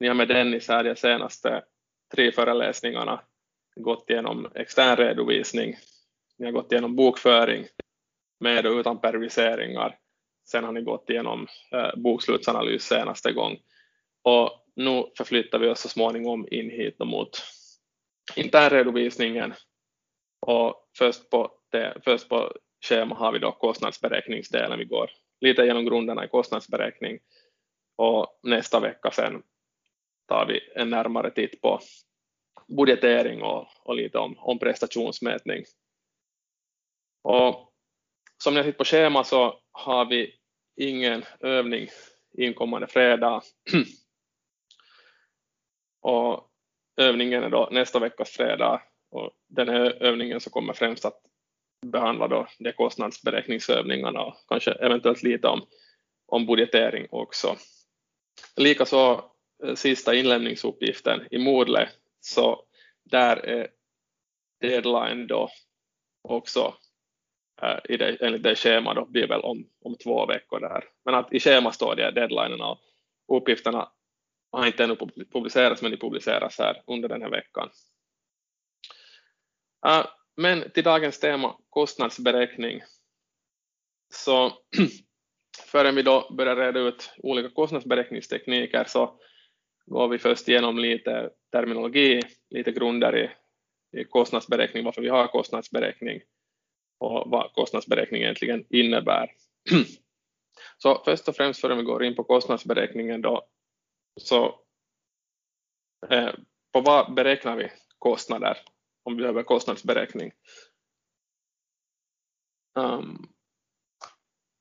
Ni har med Dennis här de senaste tre föreläsningarna gått igenom extern redovisning, ni har gått igenom bokföring med och utan periodiseringar. Sen har ni gått igenom eh, bokslutsanalys senaste gång. Och nu förflyttar vi oss så småningom in hit mot internredovisningen. Och först på, det, först på schema har vi då kostnadsberäkningsdelen. Vi går lite genom grunderna i kostnadsberäkning och nästa vecka sen tar vi en närmare titt på budgetering och, och lite om, om prestationsmätning. Och som ni har sett på schema så har vi ingen övning inkommande fredag. och övningen är då nästa veckas fredag och den här övningen så kommer främst att behandla då de kostnadsberäkningsövningarna och kanske eventuellt lite om, om budgetering också. Likaså Eh, sista inlämningsuppgiften i Moodle så där är deadline då också eh, i det, enligt det schema då blir väl om, om två veckor där. Men att i schema står det deadlinen och uppgifterna har inte ännu publicerats men de publiceras här under den här veckan. Eh, men till dagens tema kostnadsberäkning så förrän vi då börjar reda ut olika kostnadsberäkningstekniker så går vi först igenom lite terminologi, lite grunder i, i kostnadsberäkning, varför vi har kostnadsberäkning och vad kostnadsberäkning egentligen innebär. Så först och främst före vi går in på kostnadsberäkningen då, så eh, på vad beräknar vi kostnader om vi behöver kostnadsberäkning? Um,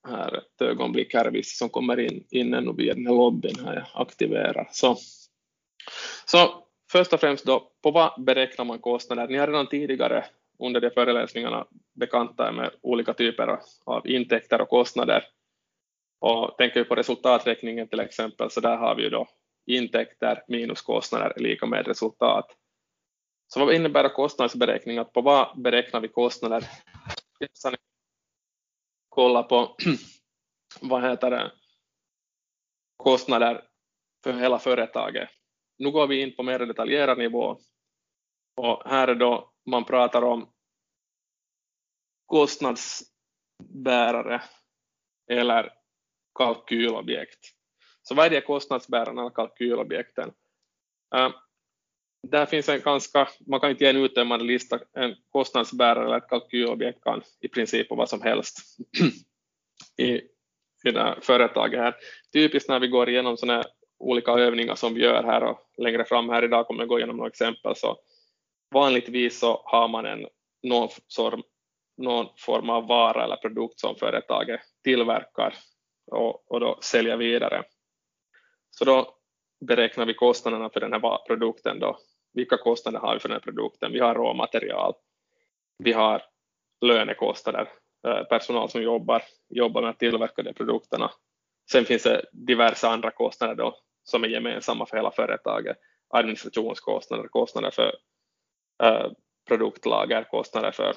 här ett ögonblick här vissa som kommer in in ännu via den här lobbyn här jag aktiverar. Så, så först och främst då, på vad beräknar man kostnader? Ni har redan tidigare under de föreläsningarna bekanta er med olika typer av intäkter och kostnader. Och tänker vi på resultaträkningen till exempel, så där har vi ju då intäkter minus kostnader är lika med resultat. Så vad innebär kostnadsberäkning? Att på vad beräknar vi kostnader? Kolla på vad heter det, kostnader för hela företaget. Nu går vi in på mer detaljerad nivå och här är då man pratar om kostnadsbärare eller kalkylobjekt. Så vad är de kostnadsbärarna eller kalkylobjekten? Äh, där finns en ganska, man kan inte ge en uttömmande lista, en kostnadsbärare eller ett kalkylobjekt kan i princip vad som helst i, i det här företaget här. Typiskt när vi går igenom sådana olika övningar som vi gör här och längre fram här idag kommer jag gå igenom några exempel så vanligtvis så har man en, någon, form, någon form av vara eller produkt som företaget tillverkar och, och då säljer vidare. Så då beräknar vi kostnaderna för den här produkten då. Vilka kostnader har vi för den här produkten? Vi har råmaterial, vi har lönekostnader, eh, personal som jobbar, jobbar med att tillverka de produkterna. Sen finns det diverse andra kostnader då som är gemensamma för hela företaget. Administrationskostnader, kostnader för eh, produktlager, kostnader för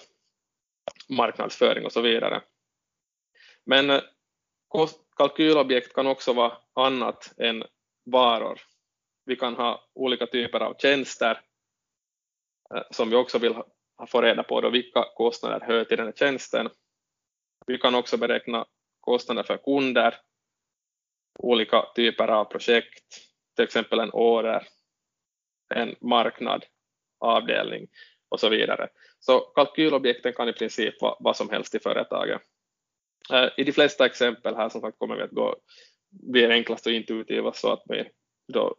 marknadsföring och så vidare. Men eh, kalkylobjekt kan också vara annat än varor. Vi kan ha olika typer av tjänster eh, som vi också vill få reda på då vilka kostnader hör till den här tjänsten. Vi kan också beräkna kostnader för kunder, olika typer av projekt, till exempel en order, en marknad, avdelning och så vidare. Så kalkylobjekten kan i princip vara vad som helst i företaget. Eh, I de flesta exempel här som sagt kommer vi att gå, blir är enklast och intuitiva så att vi då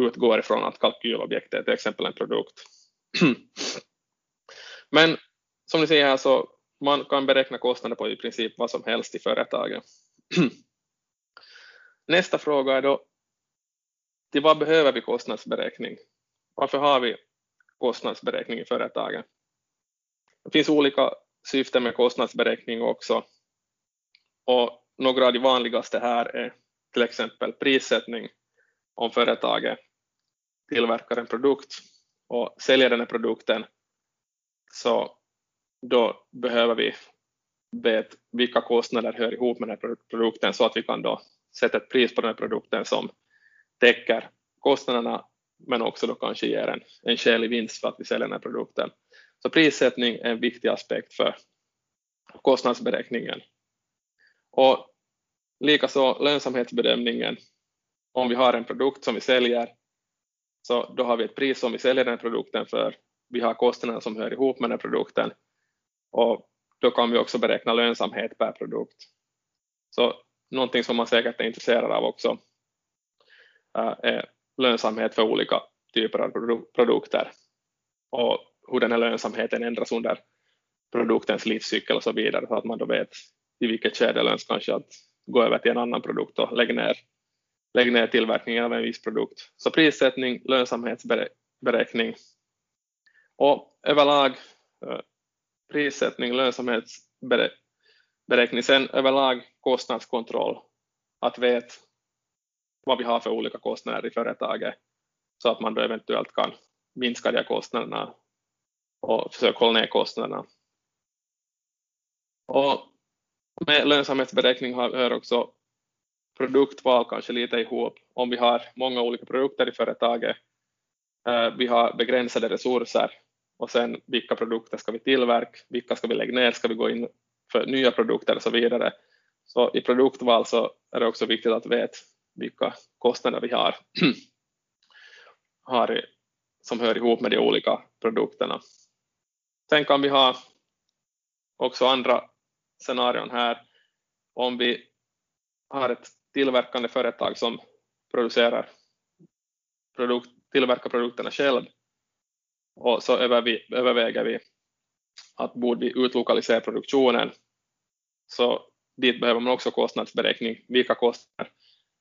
utgår ifrån att kalkylobjektet är till exempel en produkt. Men som ni ser här så man kan beräkna kostnader på i princip vad som helst i företaget. Nästa fråga är då till vad behöver vi kostnadsberäkning? Varför har vi kostnadsberäkning i företaget? Det finns olika syften med kostnadsberäkning också och några av de vanligaste här är till exempel prissättning om företaget tillverkar en produkt och säljer den här produkten så då behöver vi veta vilka kostnader hör ihop med den här produkten så att vi kan då sätta ett pris på den här produkten som täcker kostnaderna men också då kanske ger en, en skälig vinst för att vi säljer den här produkten. Så prissättning är en viktig aspekt för kostnadsberäkningen. Och likaså lönsamhetsbedömningen. Om vi har en produkt som vi säljer så då har vi ett pris som vi säljer den produkten för. Vi har kostnaderna som hör ihop med den produkten och då kan vi också beräkna lönsamhet per produkt. Så någonting som man säkert är intresserad av också eh, är lönsamhet för olika typer av produkter och hur den här lönsamheten ändras under produktens livscykel och så vidare så att man då vet i vilket skede löns kanske att gå över till en annan produkt och lägga ner, lägga ner tillverkningen av en viss produkt. Så prissättning, lönsamhetsberäkning och överlag eh, prissättning, lönsamhetsberäkning, sen överlag kostnadskontroll, att veta vad vi har för olika kostnader i företaget så att man då eventuellt kan minska de kostnaderna och försöka hålla ner kostnaderna. Och med lönsamhetsberäkning hör också produktval kanske lite ihop. Om vi har många olika produkter i företaget, eh, vi har begränsade resurser och sen vilka produkter ska vi tillverka, vilka ska vi lägga ner, ska vi gå in för nya produkter och så vidare. Så i produktval så är det också viktigt att veta vilka kostnader vi har, har som hör ihop med de olika produkterna. Sen kan vi ha också andra scenarion här. Om vi har ett tillverkande företag som producerar produkt, tillverkar produkterna själv och så överväger vi att borde vi utlokalisera produktionen så dit behöver man också kostnadsberäkning. Vilka kostnader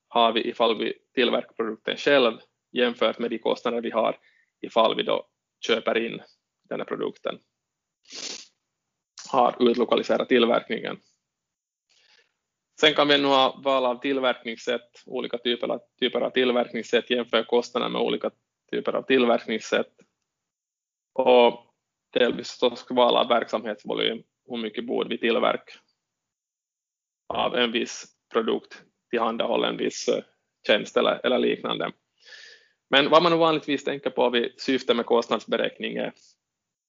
har vi ifall vi tillverkar produkten själv jämfört med de kostnader vi har ifall vi då köper in den här produkten. Har utlokaliserat tillverkningen. Sen kan vi nu ha val av tillverkningssätt, olika typer av, typer av tillverkningssätt, jämföra kostnader med olika typer av tillverkningssätt och delvis ska val av verksamhetsvolym, hur mycket borde vi tillverka av en viss produkt tillhandahålla en viss eh, tjänst eller, eller liknande. Men vad man vanligtvis tänker på vid syfte med kostnadsberäkning är,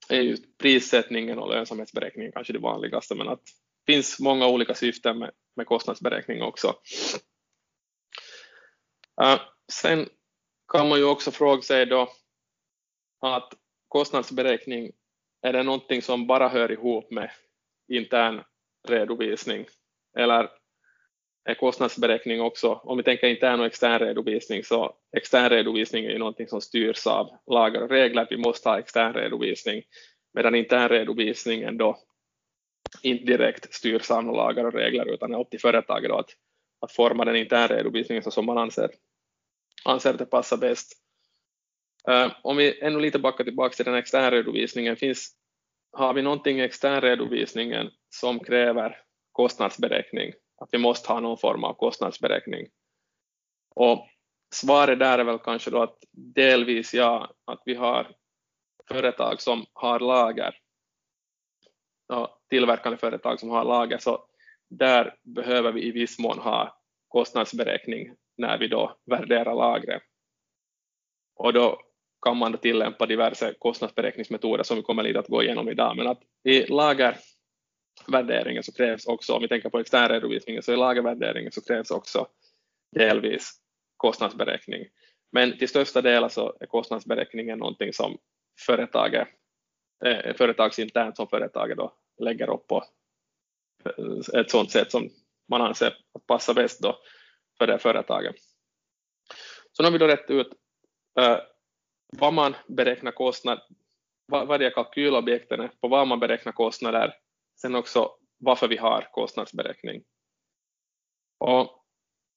är just prissättningen och lönsamhetsberäkningen kanske det vanligaste, men att det finns många olika syften med, med kostnadsberäkning också. Uh, sen kan man ju också fråga sig då att kostnadsberäkning, är det någonting som bara hör ihop med intern redovisning eller kostnadsberäkning också, om vi tänker intern och extern redovisning, så extern redovisning är ju någonting som styrs av lagar och regler, vi måste ha extern redovisning, medan intern redovisningen då inte direkt styrs av några lagar och regler, utan är upp till företaget då att, att forma den interna redovisningen så som man anser, anser att det passar bäst. Uh, om vi ännu lite backar tillbaka till den externa redovisningen, finns, har vi någonting i extern redovisningen som kräver kostnadsberäkning? Att vi måste ha någon form av kostnadsberäkning. Och svaret där är väl kanske då att delvis ja, att vi har företag som har lager, och tillverkande företag som har lager, så där behöver vi i viss mån ha kostnadsberäkning när vi då värderar lagret. Och då kan man då tillämpa diverse kostnadsberäkningsmetoder som vi kommer lite att gå igenom idag, men att i lager värderingen så krävs också, om vi tänker på externredovisningen, så i lagervärderingen så krävs också delvis kostnadsberäkning. Men till största delen så alltså är kostnadsberäkningen någonting som företaget, eh, företagsinternt som företaget då lägger upp på eh, ett sådant sätt som man anser att passar bäst då för det företaget. Så nu har vi då rätt ut eh, vad man beräknar kostnad, vad, vad det är kalkylobjekten är, på vad man beräknar kostnader sen också varför vi har kostnadsberäkning. Och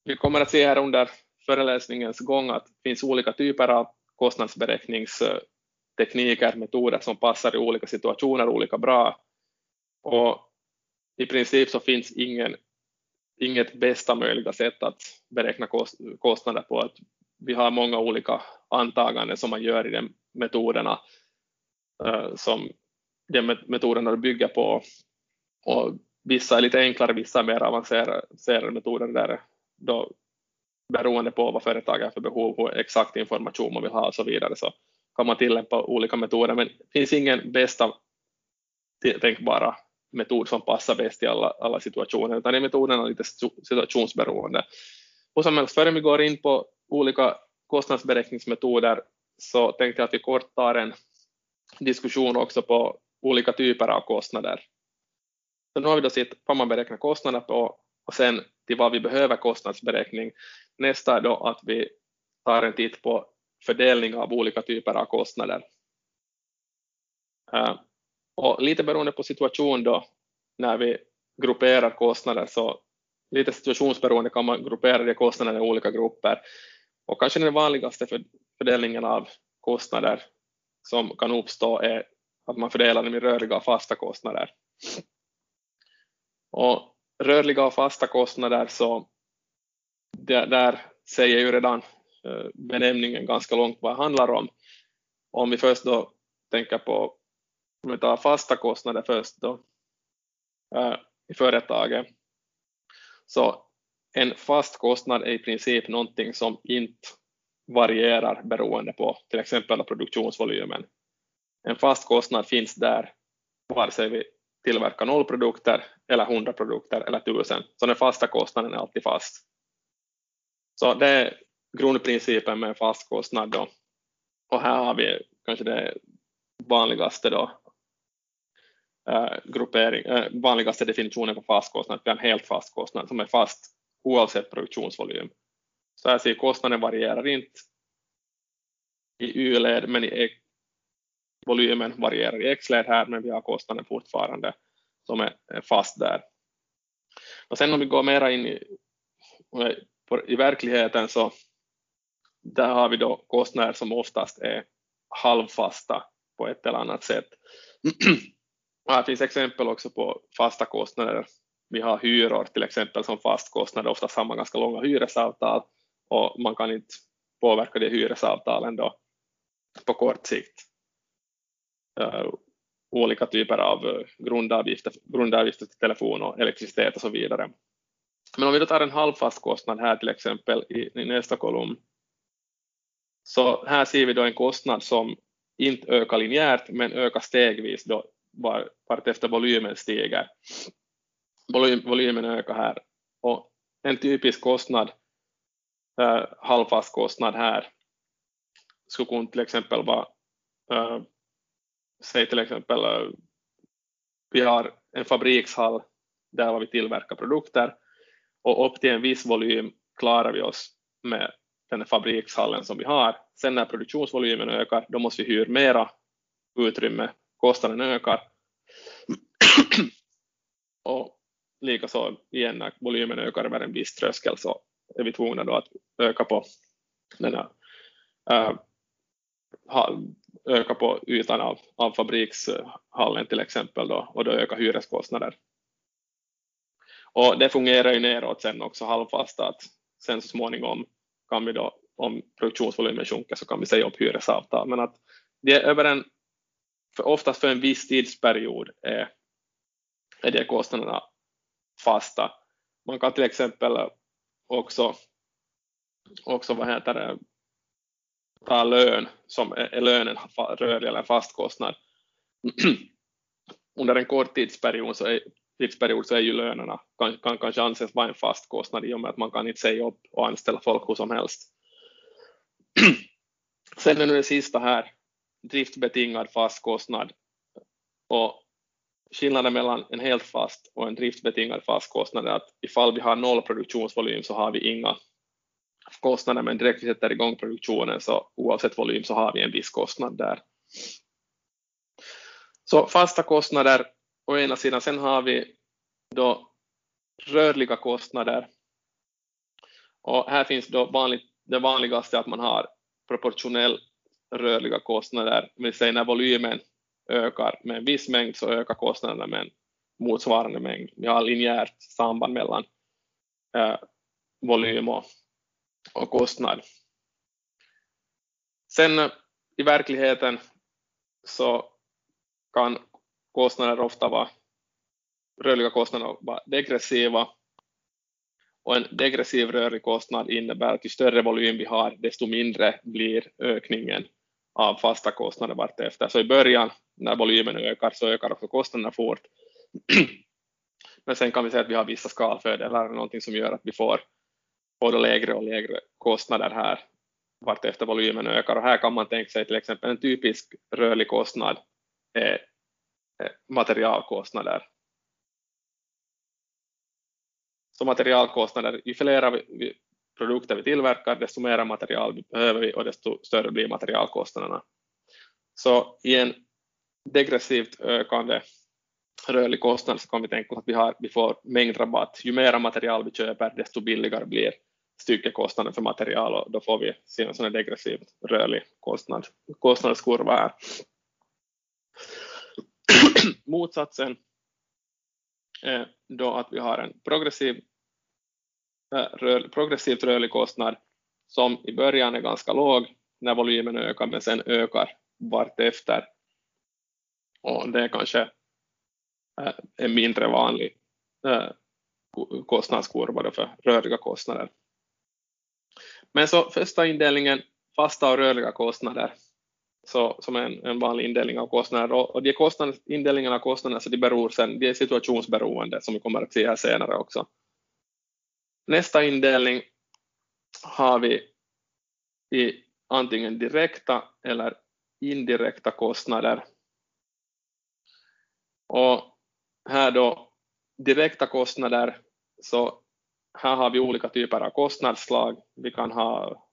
vi kommer att se här under föreläsningens gång att det finns olika typer av kostnadsberäkningstekniker, metoder som passar i olika situationer olika bra. Och i princip så finns ingen, inget bästa möjliga sätt att beräkna kostnader på. Att vi har många olika antaganden som man gör i de metoderna eh, som de metoderna bygger på och vissa är lite enklare, vissa är mer avancerade metoder där då beroende på vad företaget har för behov, hur exakt information man vill ha och så vidare, så kan man tillämpa olika metoder, men det finns ingen bästa tänkbara metod som passar bäst i alla, alla situationer, utan de metoderna är lite situationsberoende. Och som helst, före vi går in på olika kostnadsberäkningsmetoder så tänkte jag att vi kort tar en diskussion också på olika typer av kostnader. Så nu har vi då sett vad man beräknar kostnader på och sen till vad vi behöver kostnadsberäkning. Nästa är då att vi tar en titt på fördelning av olika typer av kostnader. Eh, och lite beroende på situation då, när vi grupperar kostnader, så lite situationsberoende kan man gruppera de kostnaderna i olika grupper. Och kanske den vanligaste fördelningen av kostnader som kan uppstå är att man fördelar dem i rörliga och fasta kostnader. Och rörliga och fasta kostnader så där, där säger ju redan eh, benämningen ganska långt vad det handlar om. Om vi först då tänker på, om vi tar fasta kostnader först då äh, i företaget, så en fast kostnad är i princip någonting som inte varierar beroende på till exempel produktionsvolymen. En fast kostnad finns där vare sig vi tillverka noll produkter eller 100 produkter eller 1000. Så den fasta kostnaden är alltid fast. Så det är grundprincipen med en fast kostnad. Då. Och här har vi kanske det vanligaste då, eh, gruppering, eh, vanligaste definitionen på fast kostnad, vi har en helt fast kostnad som är fast oavsett produktionsvolym. Så här ser kostnaden varierar inte i Y-led men i volymen varierar i X-led här men vi har kostnaden fortfarande som är fast där. Och sen om vi går mera in i, i verkligheten så där har vi då kostnader som oftast är halvfasta på ett eller annat sätt. Här finns exempel också på fasta kostnader. Vi har hyror till exempel som fast kostnad, oftast har man ganska långa hyresavtal och man kan inte påverka de hyresavtalen då på kort sikt. Uh, olika typer av eh, grundavgifter, grundavgifter till telefon och elektricitet och så vidare. Men om vi då tar en halvfast kostnad här till exempel i, i nästa kolumn, så här ser vi då en kostnad som inte ökar linjärt men ökar stegvis då var, vart efter volymen stiger. Volym, volymen ökar här och en typisk kostnad, äh, halvfast kostnad här skulle kunna till exempel vara, äh, säg till exempel, eh, vi har en fabrikshall där vi tillverkar produkter och upp till en viss volym klarar vi oss med den här fabrikshallen som vi har. Sen när produktionsvolymen ökar, då måste vi hyra mera utrymme, kostnaden ökar. och likaså igen när volymen ökar över en viss tröskel så är vi tvungna då att öka på den här, äh, öka på ytan av, av fabrikshallen till exempel då, och då ökar hyreskostnader. Och det fungerar ju neråt sen också halvfast att sen så småningom kan vi då, om produktionsvolymen sjunker så kan vi säga upp hyresavtal. Men att det är över en, för oftast för en viss tidsperiod är, är de kostnaderna fasta. Man kan till exempel också, också vad heter det, ta lön som e- e- är, lönen rörlig eller fast kostnad. Under en kort tidsperiod så är, tidsperiod så är ju lönerna kan, kan kanske anses vara en fast kostnad i och med att man kan inte säga upp och anställa folk hur som helst. Sen är nu det sista här, driftbetingad fast kostnad. Och skillnaden mellan en helt fast och en driftbetingad fast kostnad är att ifall vi har noll produktionsvolym så har vi inga kostnader, men direkt vi sätter igång produktionen så oavsett volym så har vi en viss kostnad där. Så fasta kostnader å ena sidan. Sen har vi då rörliga kostnader. Och här finns då vanligt, det vanligaste att man har proportionell rörliga kostnader, det vill säga när volymen ökar med en viss mängd så ökar kostnaderna med en motsvarande mängd. Vi har linjärt samband mellan eh, volym och, och kostnad. Sen eh, i verkligheten så kan kostnader ofta vara, rörliga kostnader vara degressiva och en degressiv rörlig kostnad innebär att ju större volym vi har, desto mindre blir ökningen av fasta kostnader vartefter. Så i början, när volymen ökar, så ökar också kostnaderna fort. Men sen kan vi säga att vi har vissa skalfördelar, någonting som gör att vi får både lägre och lägre kostnader här vartefter volymen ökar. Och här kan man tänka sig till exempel en typisk rörlig kostnad är materialkostnader. Så materialkostnader, ju fler produkter vi tillverkar, desto mer material behöver vi och desto större blir materialkostnaderna. Så i en degressivt ökande rörlig kostnad så kan vi tänka oss att vi, har, vi får mängdrabatt. Ju mer material vi köper, desto billigare blir styckekostnaden för material och då får vi se en sån här degressiv rörlig kostnad, kostnadskurva här. Motsatsen är då att vi har en progressiv, eh, rör, progressivt rörlig kostnad som i början är ganska låg när volymen ökar men sen ökar vartefter. Och det är kanske eh, en mindre vanlig eh, kostnadskurva för rörliga kostnader. Men så första indelningen, fasta och rörliga kostnader, så, som är en, en vanlig indelning av kostnader. Och, och de kostnader, indelningen av kostnader så de beror sen, de är situationsberoende som vi kommer att se här senare också. Nästa indelning har vi i antingen direkta eller indirekta kostnader. Och här då direkta kostnader så här har vi olika typer av kostnadsslag. Vi kan ha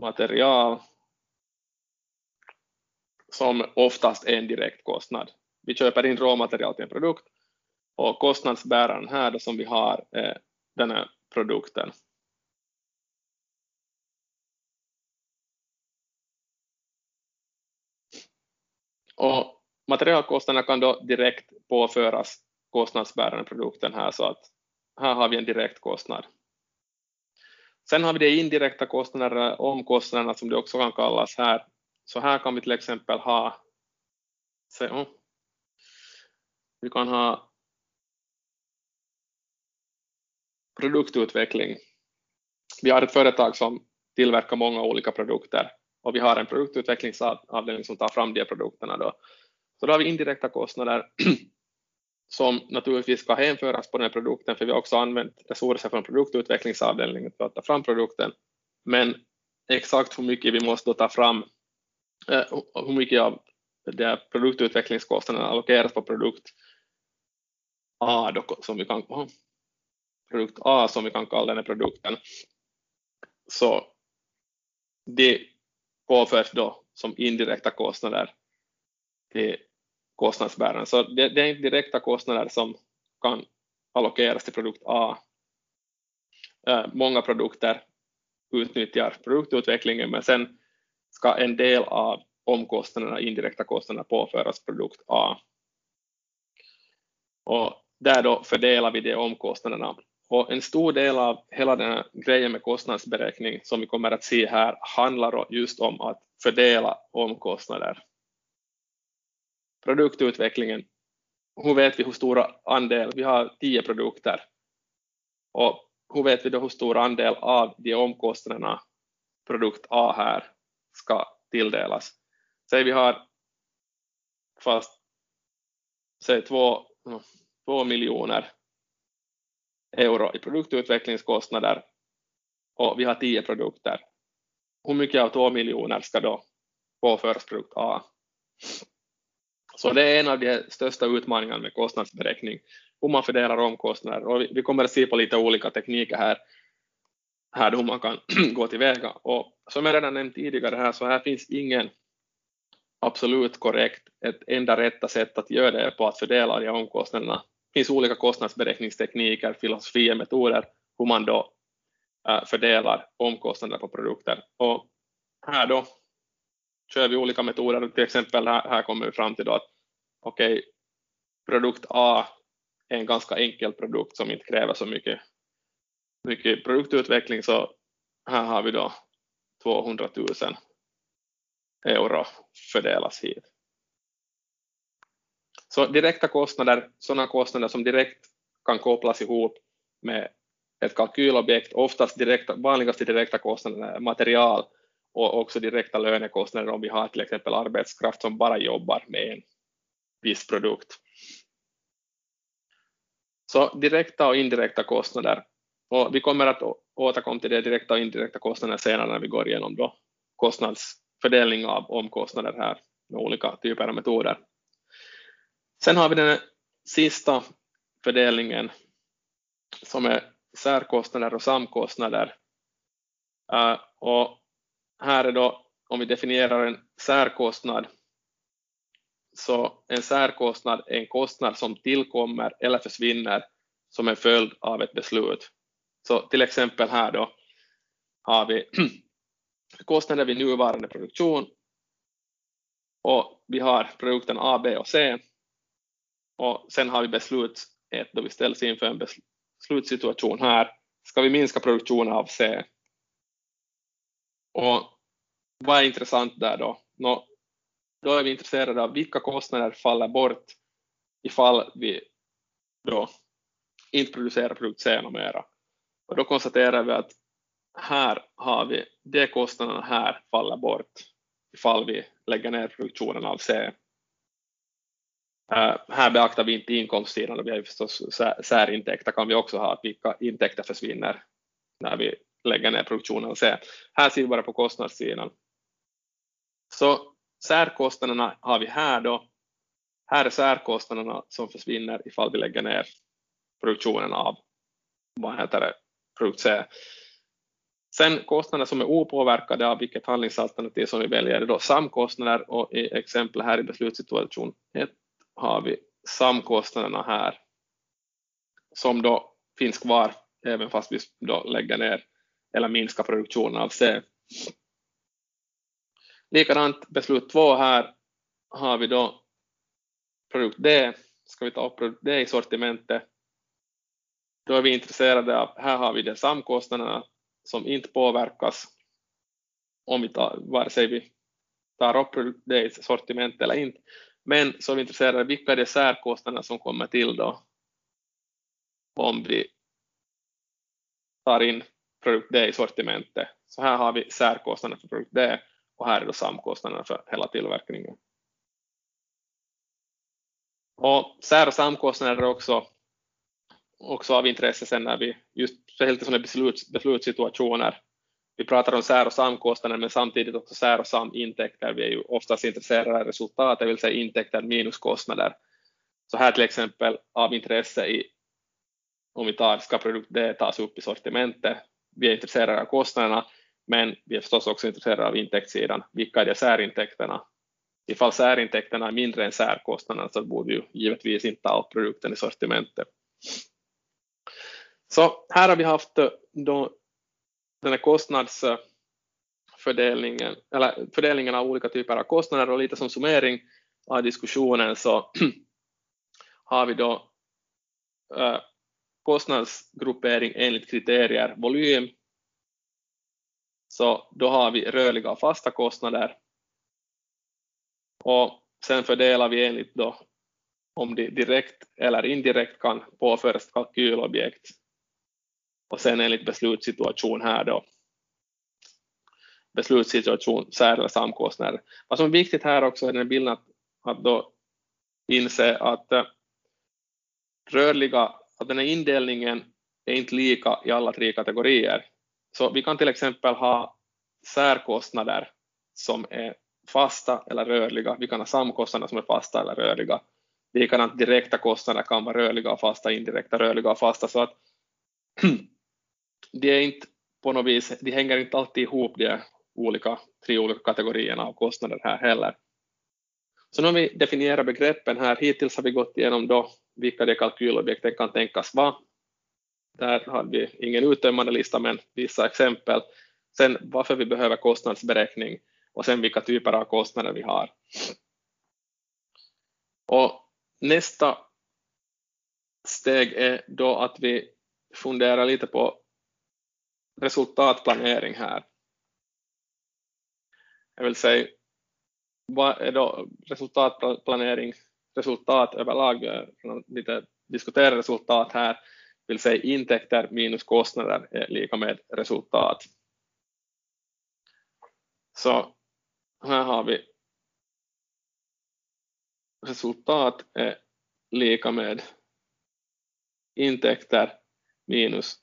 material som oftast är en direkt kostnad. Vi köper in råmaterial till en produkt och kostnadsbäraren här då som vi har är den här produkten. Och materialkostnaderna kan då direkt påföras kostnadsbärande produkten här så att här har vi en direkt kostnad. Sen har vi de indirekta kostnaderna, omkostnaderna som det också kan kallas här. Så här kan vi till exempel ha, se, oh, vi kan ha produktutveckling. Vi har ett företag som tillverkar många olika produkter och vi har en produktutvecklingsavdelning som tar fram de produkterna. Då. Så då har vi indirekta kostnader som naturligtvis ska hänföras på den här produkten, för vi har också använt resurser från produktutvecklingsavdelningen för att ta fram produkten. Men exakt hur mycket vi måste ta fram, eh, hur mycket av det produktutvecklingskostnaderna allokeras på produkt A, då, som vi kan, produkt A som vi kan kalla den här produkten, så det påförs då som indirekta kostnader till kostnadsbäraren. Så det, det är inte direkta kostnader som kan allokeras till produkt A. Eh, många produkter utnyttjar produktutvecklingen men sen ska en del av omkostnaderna, indirekta kostnaderna påföras produkt A. Och där då fördelar vi de omkostnaderna. Och en stor del av hela den här grejen med kostnadsberäkning som vi kommer att se här handlar just om att fördela omkostnader produktutvecklingen, hur vet vi hur stor andel, vi har tio produkter, och hur vet vi då hur stor andel av de omkostnaderna produkt A här ska tilldelas? Säg vi har fast säg två, två miljoner euro i produktutvecklingskostnader och vi har tio produkter. Hur mycket av två miljoner ska då påföras produkt A? Så det är en av de största utmaningarna med kostnadsberäkning, hur man fördelar omkostnader. Och vi kommer att se på lite olika tekniker här, här hur man kan gå tillväga. Och som jag redan nämnt tidigare här, så här finns ingen absolut korrekt, ett enda rätta sätt att göra det på att fördela de omkostnaderna. Det finns olika kostnadsberäkningstekniker, filosofier, metoder, hur man då eh, fördelar omkostnader på produkter. Och här då kör vi olika metoder. Till exempel här, här kommer vi fram till då att okej, okay, produkt A är en ganska enkel produkt som inte kräver så mycket, mycket produktutveckling så här har vi då 200 000 euro fördelas hit. Så direkta kostnader, sådana kostnader som direkt kan kopplas ihop med ett kalkylobjekt, oftast direkta, vanligaste direkta kostnaden är material och också direkta lönekostnader om vi har till exempel arbetskraft som bara jobbar med en viss produkt. Så direkta och indirekta kostnader. Och vi kommer att återkomma till det direkta och indirekta kostnader senare när vi går igenom då kostnadsfördelning av omkostnader här med olika typer av metoder. Sen har vi den sista fördelningen som är särkostnader och samkostnader. Eh, och här är då, om vi definierar en särkostnad, så en särkostnad är en kostnad som tillkommer eller försvinner som en följd av ett beslut. Så till exempel här då har vi kostnader vid nuvarande produktion och vi har produkten A, B och C och sen har vi beslut 1 då vi ställs inför en beslutssituation här. Ska vi minska produktionen av C? Och vad är intressant där då? Nå, då är vi intresserade av vilka kostnader faller bort ifall vi då inte producerar produkt C mera. Och då konstaterar vi att här har vi de kostnaderna här faller bort ifall vi lägger ner produktionen av C. Uh, här beaktar vi inte inkomstsidan, vi har ju förstås särintäkter kan vi också ha, vilka intäkter försvinner när vi lägger ner produktionen av C. Här ser vi bara på kostnadssidan. Så särkostnaderna har vi här då. Här är särkostnaderna som försvinner ifall vi lägger ner produktionen av vad heter det, produkt C. Sen kostnader som är opåverkade av vilket handlingsalternativ som vi väljer är då samkostnader och i exempel här i beslutssituation 1 har vi samkostnaderna här som då finns kvar även fast vi då lägger ner eller minskar produktionen av C. Likadant beslut två här har vi då produkt D. Ska vi ta upp produkt D i sortimentet då är vi intresserade av, här har vi de samkostnaderna som inte påverkas om vi tar, vare sig vi tar upp produkt D i sortimentet eller inte. Men så är vi intresserade av vilka är de särkostnader som kommer till då om vi tar in produkt D i sortimentet. Så här har vi särkostnader för produkt D och här är då samkostnaderna för hela tillverkningen. Och sär och samkostnader är också också av intresse sen när vi, just speciellt i sådana besluts, beslutssituationer, vi pratar om sär och samkostnader men samtidigt också sär och samintäkter. Vi är ju oftast intresserade av resultat, det vill säga intäkter minus kostnader. Så här till exempel av intresse i, om vi tar, ska produkt D tas upp i sortimentet, vi är intresserade av kostnaderna, men vi är förstås också intresserade av intäktssidan. Vilka är de särintäkterna? Ifall särintäkterna är mindre än särkostnaderna så borde ju givetvis inte ta upp produkten i sortimentet. Så här har vi haft eh, då den här kostnadsfördelningen, eller fördelningen av olika typer av kostnader och lite som summering av diskussionen så har vi då eh, kostnadsgruppering enligt kriterier volym. Så då har vi rörliga och fasta kostnader. Och sen fördelar vi enligt då om de direkt eller indirekt kan påföras kalkylobjekt och sen enligt beslutssituation här då beslutssituation, sär eller samkostnader. Vad som är viktigt här också är den bilden att, att då inse att eh, rörliga, att den här indelningen är inte lika i alla tre kategorier. Så vi kan till exempel ha särkostnader som är fasta eller rörliga. Vi kan ha samkostnader som är fasta eller rörliga. Likadant direkta kostnader kan vara rörliga och fasta, indirekta rörliga och fasta. Så att de är inte på något vis, de hänger inte alltid ihop de olika, tre olika kategorierna av kostnader här heller. Så nu har vi definierat begreppen här. Hittills har vi gått igenom då vilka de kalkylobjekten kan tänkas vara. Där har vi ingen uttömmande lista men vissa exempel. Sen varför vi behöver kostnadsberäkning och sen vilka typer av kostnader vi har. Och nästa steg är då att vi funderar lite på resultatplanering här. Jag vill säga, vad är då resultatplanering, resultat överlag, lite diskutera resultat här vill säga intäkter minus kostnader är lika med resultat. Så här har vi resultat är lika med intäkter minus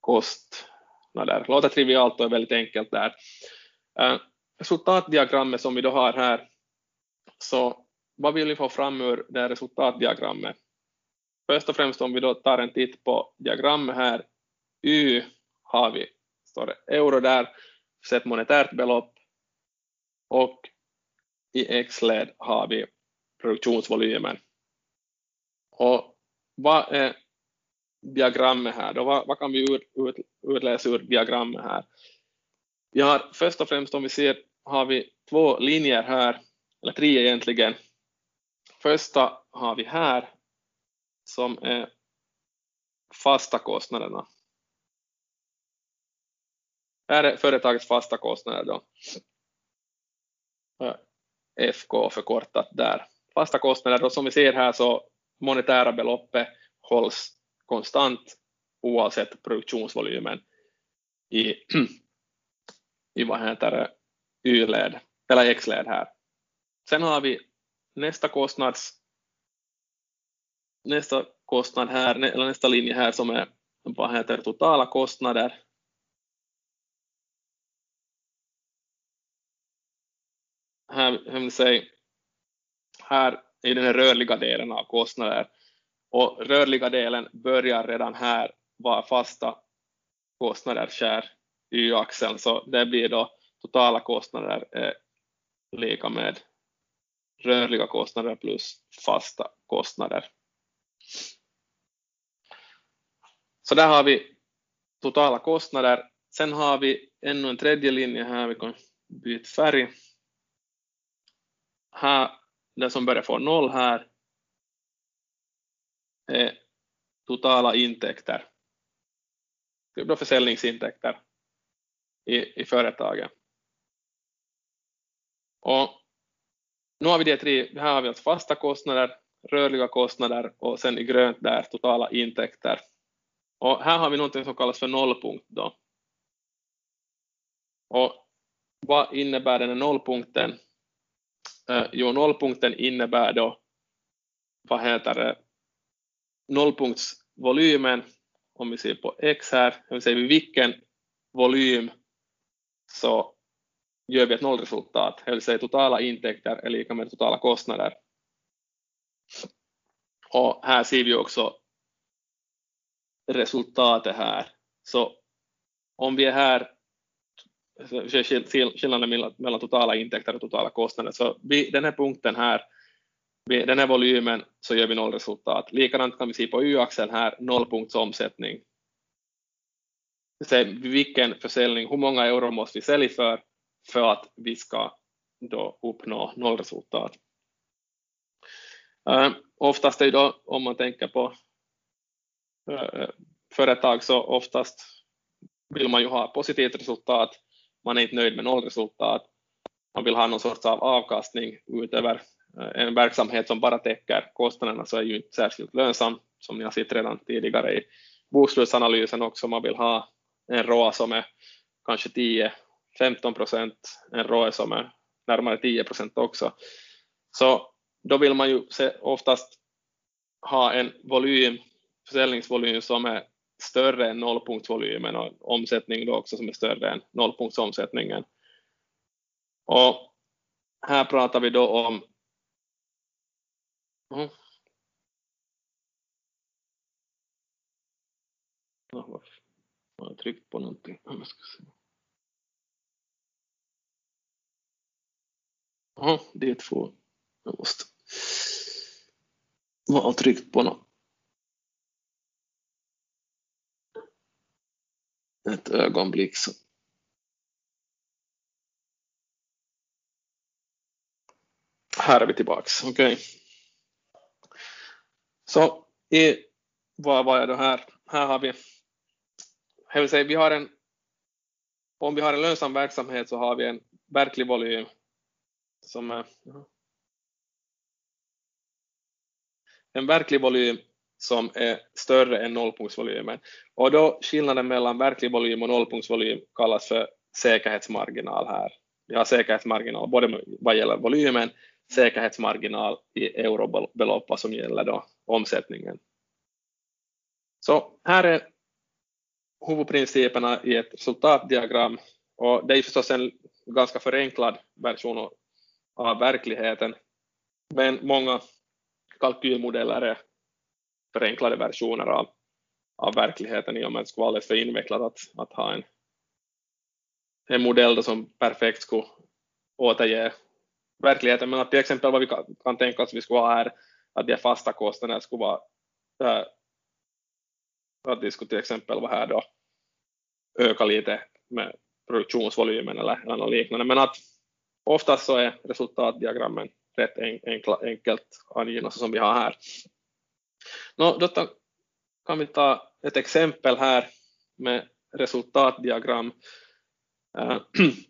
kostnader. Låter trivialt och är väldigt enkelt där. Eh, resultatdiagrammet som vi då har här, så vad vill vi få fram ur det här resultatdiagrammet? Först och främst om vi då tar en titt på diagrammet här, Y har vi, står det euro där, sett monetärt belopp och i X-led har vi produktionsvolymen. Och vad är diagrammet här då? Vad, vad kan vi ut, ut, utläsa ur diagrammet här? Vi har först och främst om vi ser har vi två linjer här, eller tre egentligen. Första har vi här som är fasta kostnaderna. Här är företagets fasta kostnader då. FK förkortat där. Fasta kostnader då som vi ser här så monetära beloppet hålls konstant oavsett produktionsvolymen i, i vad heter det, Y-led eller X-led här. Sen har vi nästa kostnads nästa kostnad här, eller nästa linje här som är vad heter totala kostnader. Här, vill säga, här är den rörliga delen av kostnader och rörliga delen börjar redan här vara fasta kostnader skär y-axeln så det blir då totala kostnader är lika med rörliga kostnader plus fasta kostnader. Så där har vi totala kostnader. Sen har vi ännu en tredje linje här, vi kan byta färg. Här, den som börjar få noll här är totala intäkter. Det blir försäljningsintäkter i, i företaget. Och nu har vi det tre, här har vi alltså fasta kostnader, rörliga kostnader och sen i grönt där totala intäkter. Och här har vi något som kallas för nollpunkt då. Och vad innebär den här nollpunkten? Eh, jo, nollpunkten innebär då, vad heter det, nollpunktsvolymen, om vi ser på x här, om vi säger vid vilken volym så gör vi ett nollresultat, det vill säga totala intäkter är lika med totala kostnader. Och här ser vi också resultatet här. Så om vi är här, skillnaden mellan totala intäkter och totala kostnader, så vid den här punkten här, vid den här volymen, så gör vi nollresultat. Likadant kan vi se på y-axeln här, nollpunktsomsättning. Vilken försäljning, hur många euro måste vi sälja för, för att vi ska då uppnå nollresultat. Äh, oftast är det då, om man tänker på äh, företag, så oftast vill man ju ha positivt resultat, man är inte nöjd med nollresultat, man vill ha någon sorts av avkastning utöver äh, en verksamhet som bara täcker kostnaderna så är ju inte särskilt lönsam, som ni har sett redan tidigare i bokslutsanalysen också, man vill ha en ROA som är kanske 10-15 procent, en ROE som är närmare 10 procent också. Så då vill man ju oftast ha en volym, försäljningsvolym som är större än nollpunktsvolymen och omsättning då också som är större än nollpunktsomsättningen. Och här pratar vi då om mm. Jag har tryckt på någonting. Jag ska se. Ja, det är två. Jag måste vara tryckt på något. Ett ögonblick så. Här är vi tillbaks, okej. Okay. Så i, vad var jag då här? Här har vi, jag vill säga, vi har en, om vi har en lönsam verksamhet så har vi en verklig volym som är en verklig volym som är större än nollpunktsvolymen. Och då skillnaden mellan verklig volym och nollpunktsvolym kallas för säkerhetsmarginal här. Vi har säkerhetsmarginal både vad gäller volymen, säkerhetsmarginal i eurobelopp som gäller då omsättningen. Så här är huvudprinciperna i ett resultatdiagram och det är förstås en ganska förenklad version av verkligheten men många kalkylmodeller är förenklade versioner av, av verkligheten i och med att det skulle vara alldeles för invecklat att, att ha en, en modell som perfekt skulle återge verkligheten. Men att till exempel vad vi kan, kan tänka oss vi skulle ha här, att de fasta kostnaderna skulle vara äh, att de skulle till exempel vara här då öka lite med produktionsvolymen eller, eller något liknande. Men att oftast så är resultatdiagrammen rätt enkla, enkelt angivna som vi har här. Nå, då kan vi ta ett exempel här med resultatdiagram. Äh,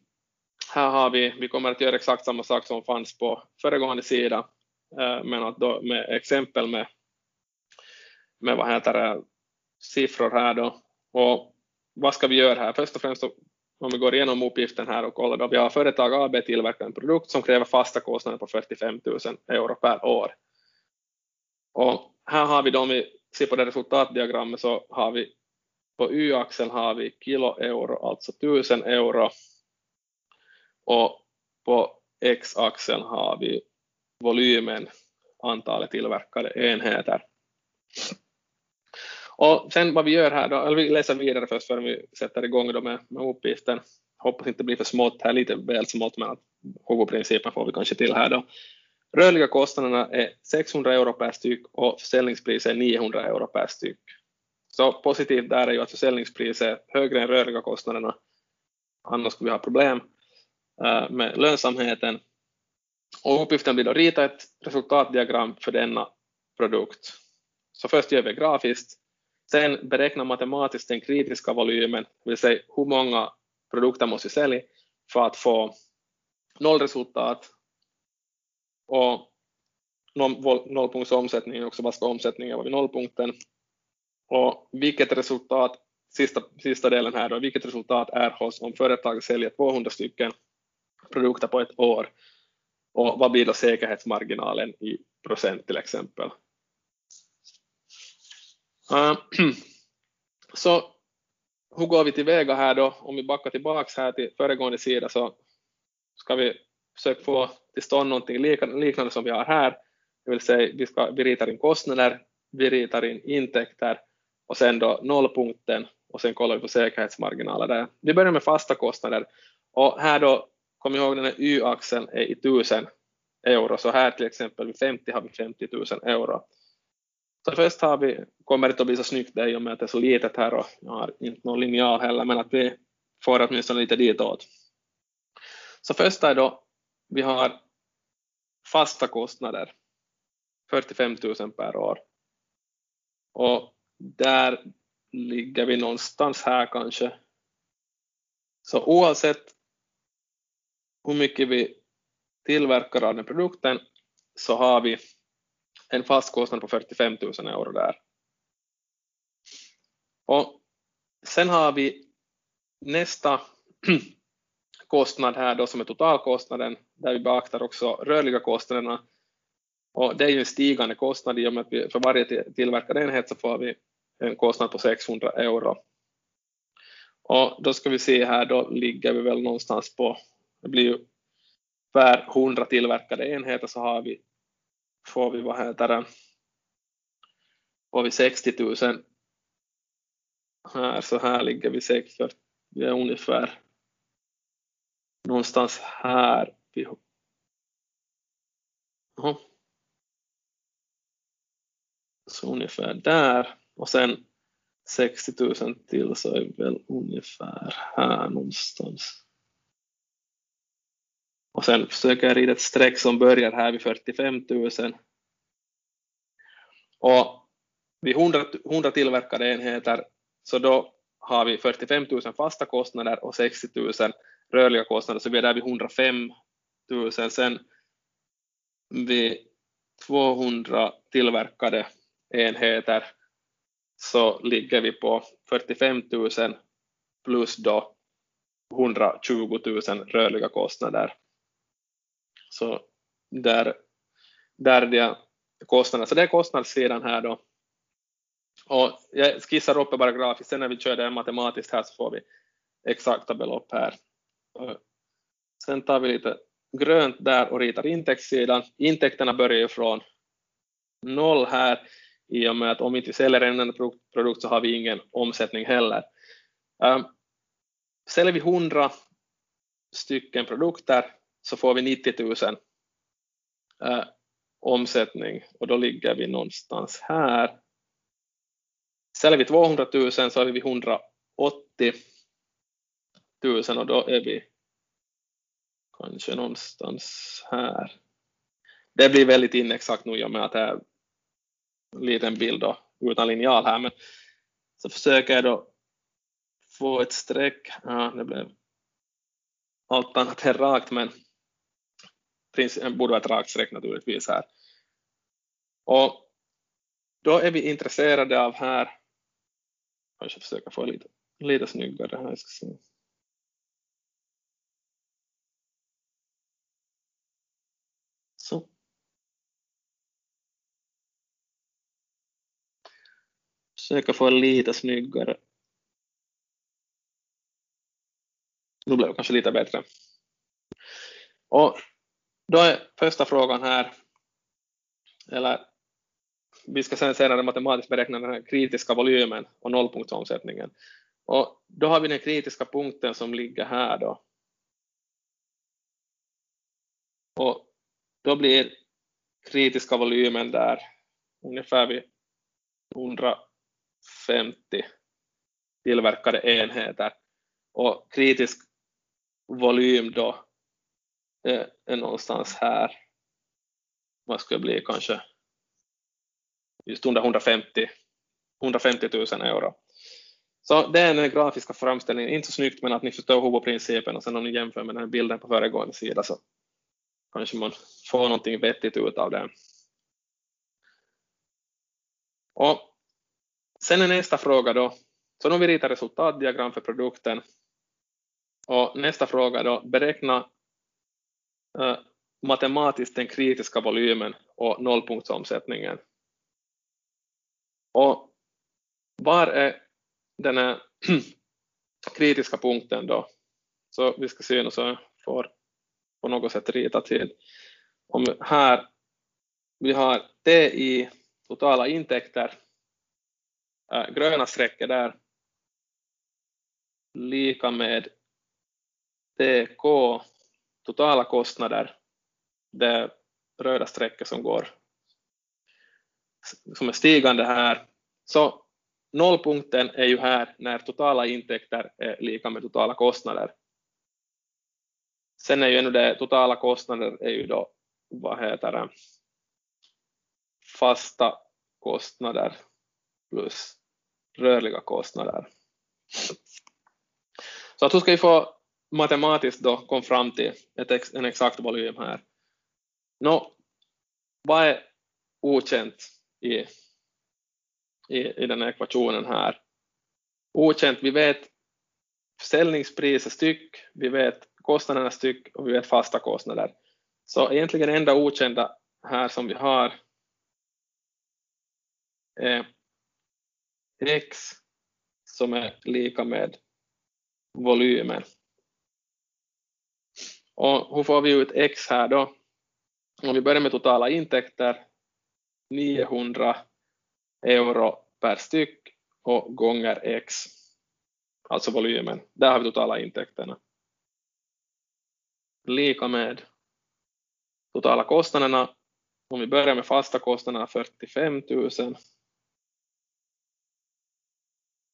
här har vi, vi kommer att göra exakt samma sak som fanns på föregående sida, eh, men att då med exempel med, med vad heter det, siffror här då. Och vad ska vi göra här? Först och främst om vi går igenom uppgiften här och kollar då, vi har företag AB tillverkar en produkt som kräver fasta kostnader på 45 000 euro per år. Och här har vi då, om vi ser på det resultatdiagrammet så har vi på y-axeln har vi kilo euro, alltså 1000 euro. Och på x-axeln har vi volymen, antalet tillverkade enheter. Och sen vad vi gör här då, eller vi läser vidare först förrän vi sätter igång då med, med uppgiften. Hoppas inte det blir för smått här, lite väl smått men att huvudprincipen får vi kanske till här då. Rörliga kostnaderna är 600 euro per styck och försäljningspriset är 900 euro per styck. Så positivt där är ju att försäljningspriset är högre än rörliga kostnaderna. Annars skulle vi ha problem eh, med lönsamheten. Och uppgiften blir då rita ett resultatdiagram för denna produkt. Så först gör vi grafiskt Sen beräkna matematiskt den kritiska volymen, det vill säga hur många produkter måste vi sälja för att få nollresultat. Och nollpunktsomsättningen också, vad ska omsättningen vara vid nollpunkten. Och vilket resultat, sista, sista delen här då, vilket resultat erhålls om företaget säljer 200 stycken produkter på ett år? Och vad blir då säkerhetsmarginalen i procent till exempel. Uh, så hur går vi tillväga här då? Om vi backar tillbaks här till föregående sida så ska vi försöka få till stånd någonting liknande som vi har här. Det vill säga vi, ska, vi ritar in kostnader, vi ritar in intäkter och sen då nollpunkten och sen kollar vi på säkerhetsmarginaler där. Vi börjar med fasta kostnader och här då, kom ihåg den här y-axeln är i 1000 euro, så här till exempel vid 50 har vi 50 000 euro. Så först har vi, kommer det att bli så snyggt det i och med att det är så litet här och jag har inte någon linjal heller, men att vi får åtminstone lite ditåt. Så först är då, vi har fasta kostnader, 45 000 per år. Och där ligger vi någonstans här kanske. Så oavsett hur mycket vi tillverkar av den produkten så har vi en fast kostnad på 45 000 euro där. Och sen har vi nästa kostnad här då som är totalkostnaden där vi beaktar också rörliga kostnaderna. Och det är ju en stigande kostnad i och med att vi för varje tillverkad enhet så får vi en kostnad på 600 euro. Och då ska vi se här, då ligger vi väl någonstans på, det blir ju per 100 tillverkade enheter så har vi får vi, vad heter det, får äh, vi 60 000 här, så här ligger vi säkert, vi är ungefär någonstans här. Så ungefär där och sen 60 000 till så är vi väl ungefär här någonstans. Och sen försöker jag rida ett streck som börjar här vid 45 000. Och vid 100, 100 tillverkade enheter så då har vi 45 000 fasta kostnader och 60 000 rörliga kostnader, så vi är där vid 105 000. Sen vid 200 tillverkade enheter så ligger vi på 45 000 plus då 120 000 rörliga kostnader. Så där, där det kostnaderna. Så det är kostnadssidan här då. Och jag skissar upp det bara grafiskt, sen när vi kör det matematiskt här så får vi exakta belopp här. Sen tar vi lite grönt där och ritar intäktssidan. Intäkterna börjar ju från noll här i och med att om vi inte säljer en enda produkt så har vi ingen omsättning heller. Ehm, säljer vi 100 stycken produkter så får vi 90 000 eh, omsättning och då ligger vi någonstans här. Säljer vi 200 000 så har vi 180 000 och då är vi kanske någonstans här. Det blir väldigt inexakt nu i och med att det är en liten bild då, utan linjal här, men så försöker jag då få ett streck. Ja, det blev allt annat än rakt, men det eh, borde vara ett rakt streck naturligtvis här. Och då är vi intresserade av här, kanske försöka få lite, lite snyggare här, ska se. Så. Försöka få lite snyggare. Nu blev det kanske lite bättre. Och då är första frågan här, eller vi ska sen senare matematiskt beräkna den här kritiska volymen och nollpunktsomsättningen. Och då har vi den kritiska punkten som ligger här då. Och då blir kritiska volymen där ungefär vid 150 tillverkade enheter. Och kritisk volym då är, är någonstans här. Vad ska det bli kanske just under 150, 150 000 euro. Så det är den grafiska framställningen, inte så snyggt men att ni förstår huvudprincipen och sen om ni jämför med den här bilden på föregående sida så kanske man får någonting vettigt ut av det. Och sen är nästa fråga då, så nu vi ritar resultatdiagram för produkten och nästa fråga då, beräkna matematiskt den kritiska volymen och nollpunktsomsättningen. Och var är den här kritiska punkten då? Så vi ska se nu så jag får på något sätt rita till. Om här vi har TI, totala intäkter, äh, gröna strecket där, lika med TK, totala kostnader, det röda strecket som går som är stigande här. Så nollpunkten är ju här när totala intäkter är lika med totala kostnader. Sen är ju ännu det totala kostnader är ju då, vad heter det, fasta kostnader plus rörliga kostnader. Så att hur ska vi få matematiskt då kom fram till ett, en exakt volym här? Nå, vad är okänt i, i, i den här ekvationen här? Okänt, vi vet försäljningspriset styck, vi vet kostnaderna styck och vi vet fasta kostnader. Så egentligen det enda okända här som vi har är x som är lika med volymen. Och hur får vi ut x här då? Om vi börjar med totala intäkter 900 euro per styck och gånger x, alltså volymen. Där har vi totala intäkterna. Lika med totala kostnaderna. Om vi börjar med fasta kostnaderna 45 000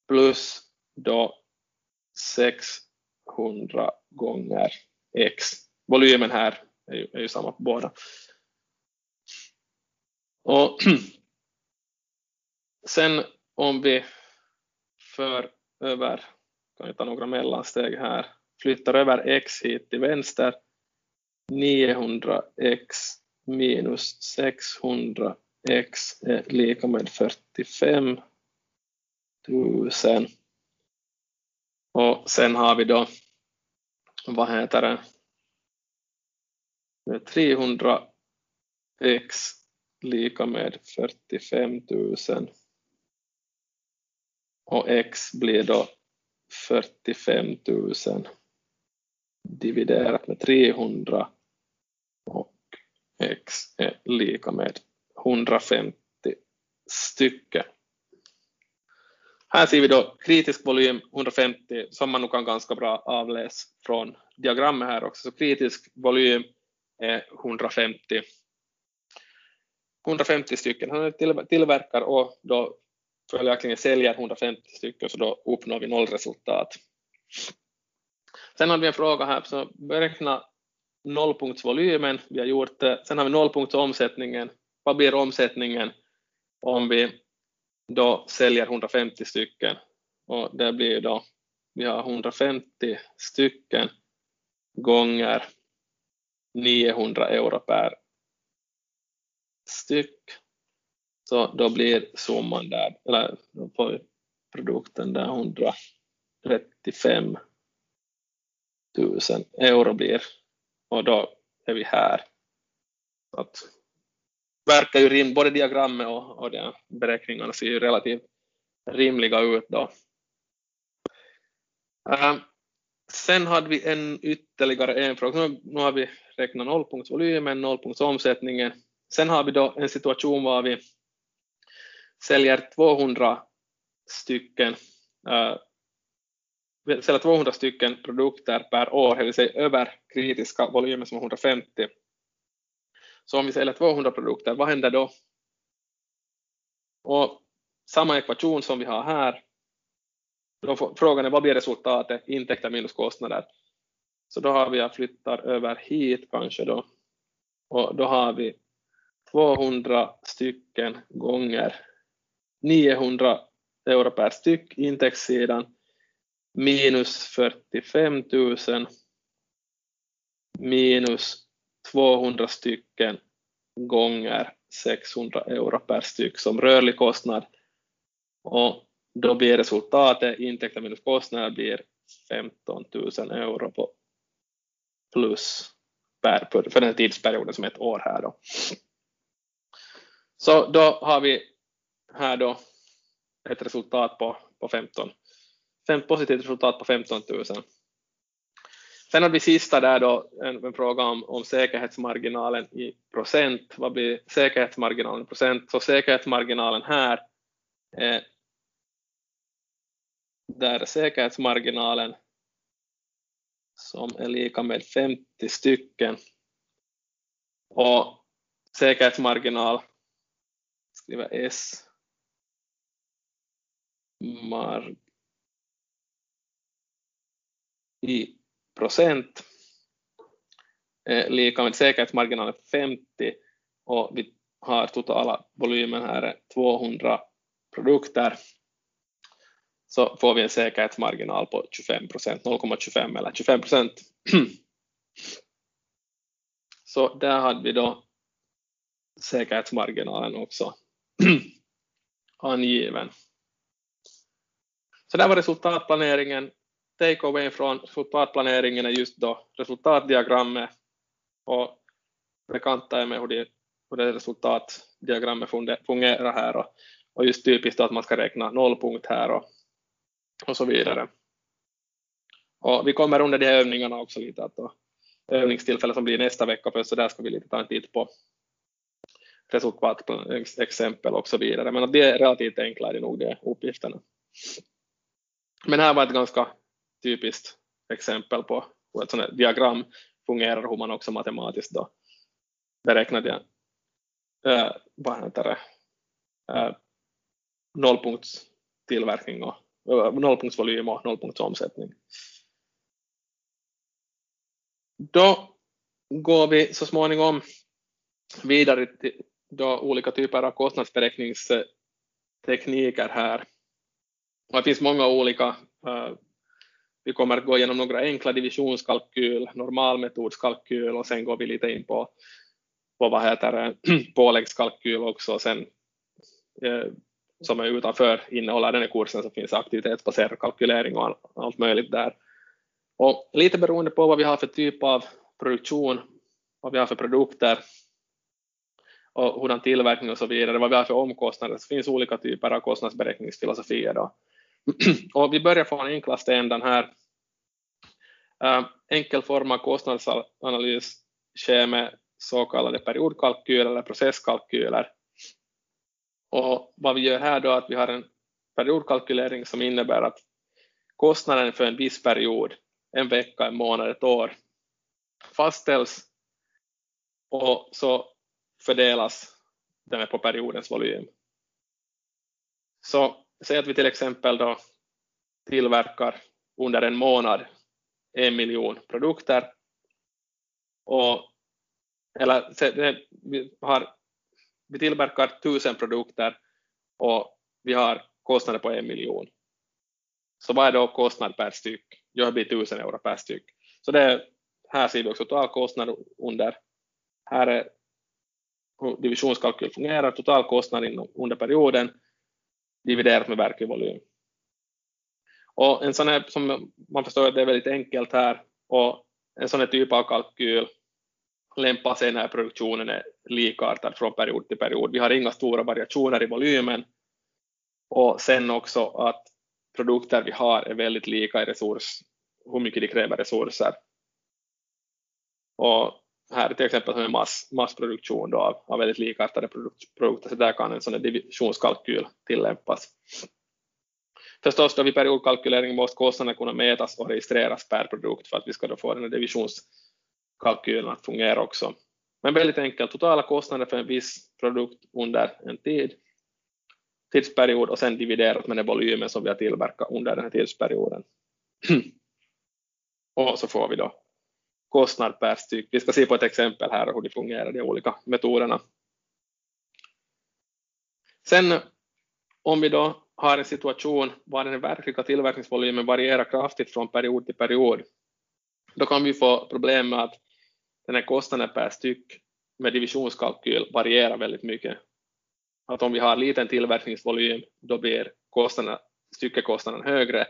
plus då 600 gånger x. Volymen här är ju, är ju samma på båda. Och sen om vi för över, kan jag ta några mellansteg här, flyttar över x hit till vänster, 900x minus 600x x är lika med 45 000. Och sen har vi då, vad heter det, 300 x lika med 45 000 och x blir då 45 000 dividerat med 300 och x är lika med 150 stycken. Här ser vi då kritisk volym 150 som man nog kan ganska bra avläsa från diagrammet här också. Så kritisk volym är 150. 150 stycken. Han tillverkar och då följaktligen säljer 150 stycken så då uppnår vi nollresultat. Sen har vi en fråga här, så beräkna nollpunktsvolymen, vi har gjort det. Sen har vi nollpunktsomsättningen. Vad blir omsättningen om vi då säljer 150 stycken? Och det blir då, vi har 150 stycken gånger 900 euro per styck. Så då blir summan där, eller på produkten där 135 000 euro blir och då är vi här. Så att, verkar ju rim, både diagrammet och, och de beräkningarna ser ju relativt rimliga ut då. Uh, sen hade vi en ytterligare en fråga. Nu, nu har vi räknat nollpunktsvolymen, nollpunktsomsättningen. Sen har vi då en situation var vi säljer 200 stycken uh, säljer 200 stycken produkter per år, det vill säga över kritiska volymer som 150. Så om vi säljer 200 produkter, vad händer då? Och samma ekvation som vi har här, då frågan är vad blir resultatet, intäkter minus kostnader. Så då har vi, jag flyttar över hit kanske då, och då har vi 200 stycken gånger 900 euro per styck intäktssidan minus 45 000 minus 200 stycken gånger 600 euro per styck som rörlig kostnad och då blir resultatet intäkter minus kostnader blir 15 000 euro på plus per, för den tidsperioden som är ett år här då. Så då har vi här då ett resultat på, på 15 fem, positivt resultat på 15 000. Sen har vi sista där då en, en fråga om, om säkerhetsmarginalen i procent. Vad blir säkerhetsmarginalen i procent? Så säkerhetsmarginalen här eh, är där säkerhetsmarginalen som är lika med 50 stycken och säkerhetsmarginal skriver S marg i procent eh, lika med säkerhetsmarginalen 50 och vi har totala volymen här 200 produkter så får vi en säkerhetsmarginal på 25 procent, 0,25 eller 25 procent. Så där hade vi då säkerhetsmarginalen också angiven. Så där var resultatplaneringen takeaway från resultatplaneringen är just då resultatdiagrammet och bekanta er med hur de, hur det resultatdiagrammet fungerar här och, och just typiskt att man ska räkna nollpunkt här och, och så vidare. Och vi kommer under de här övningarna också lite att då, övningstillfällen som blir nästa vecka för så där ska vi lite ta en titt på resultatexempel och så vidare. Men att det är relativt enkla är nog de uppgifterna. Men här var ett ganska typiskt exempel på hur ett sådant diagram fungerar hur man också matematiskt då beräknar det, äh, vad heter det, äh, nollpunktstillverkning och äh, nollpunktsvolym och nollpunktsomsättning. Då går vi så småningom vidare till då olika typer av kostnadsberäkningstekniker här. Och det finns många olika vi kommer att gå igenom några enkla divisionskalkyl, normalmetodskalkyl och sen går vi lite in på på vad heter det, påläggskalkyl också och sen eh, som är utanför innehåller den här kursen så finns aktivitetsbaserad kalkylering och allt möjligt där. Och lite beroende på vad vi har för typ av produktion, vad vi har för produkter och hurdan tillverkning och så vidare, vad vi har för omkostnader, så finns olika typer av kostnadsberäkningsfilosofier. Då. och vi börjar från enklaste änden här. Uh, enkel form av kostnadsanalys sker med så kallade periodkalkyler eller processkalkyler. Och vad vi gör här då är att vi har en periodkalkylering som innebär att kostnaden för en viss period, en vecka, en månad, ett år, fastställs och så fördelas den på periodens volym. Så säg att vi till exempel då tillverkar under en månad en miljon produkter och eller vi, har, vi tillverkar tusen produkter och vi har kostnader på en miljon. Så vad är då kostnad per styck? Jo, det blir tusen euro per styck. Så det här ser vi också totalkostnad under. Här är hur divisionskalkyl fungerar, totalkostnad under perioden dividerat med verklig volym. Och en sån här, som man förstår att det är väldigt enkelt här, och en sån här typ av kalkyl lämpar sig när produktionen är likartad från period till period. Vi har inga stora variationer i volymen och sen också att produkter vi har är väldigt lika i resurs, hur mycket de kräver resurser. Och här till exempel som mass, massproduktion då av, av väldigt likartade produkter, så där kan en sån här divisionskalkyl tillämpas. Förstås då vid periodkalkylering måste kostnaderna kunna mätas och registreras per produkt för att vi ska då få den här divisionskalkylen att fungera också. Men väldigt enkelt, totala kostnader för en viss produkt under en tid, tidsperiod och sen dividerat med den volymen som vi har tillverkat under den här tidsperioden. och så får vi då kostnad per styck. Vi ska se på ett exempel här hur det fungerar, de olika metoderna. Sen om vi då har en situation var den verkliga tillverkningsvolymen varierar kraftigt från period till period, då kan vi få problem med att den här kostnaden per styck med divisionskalkyl varierar väldigt mycket. Att om vi har liten tillverkningsvolym, då blir kostnaden, styckekostnaden högre.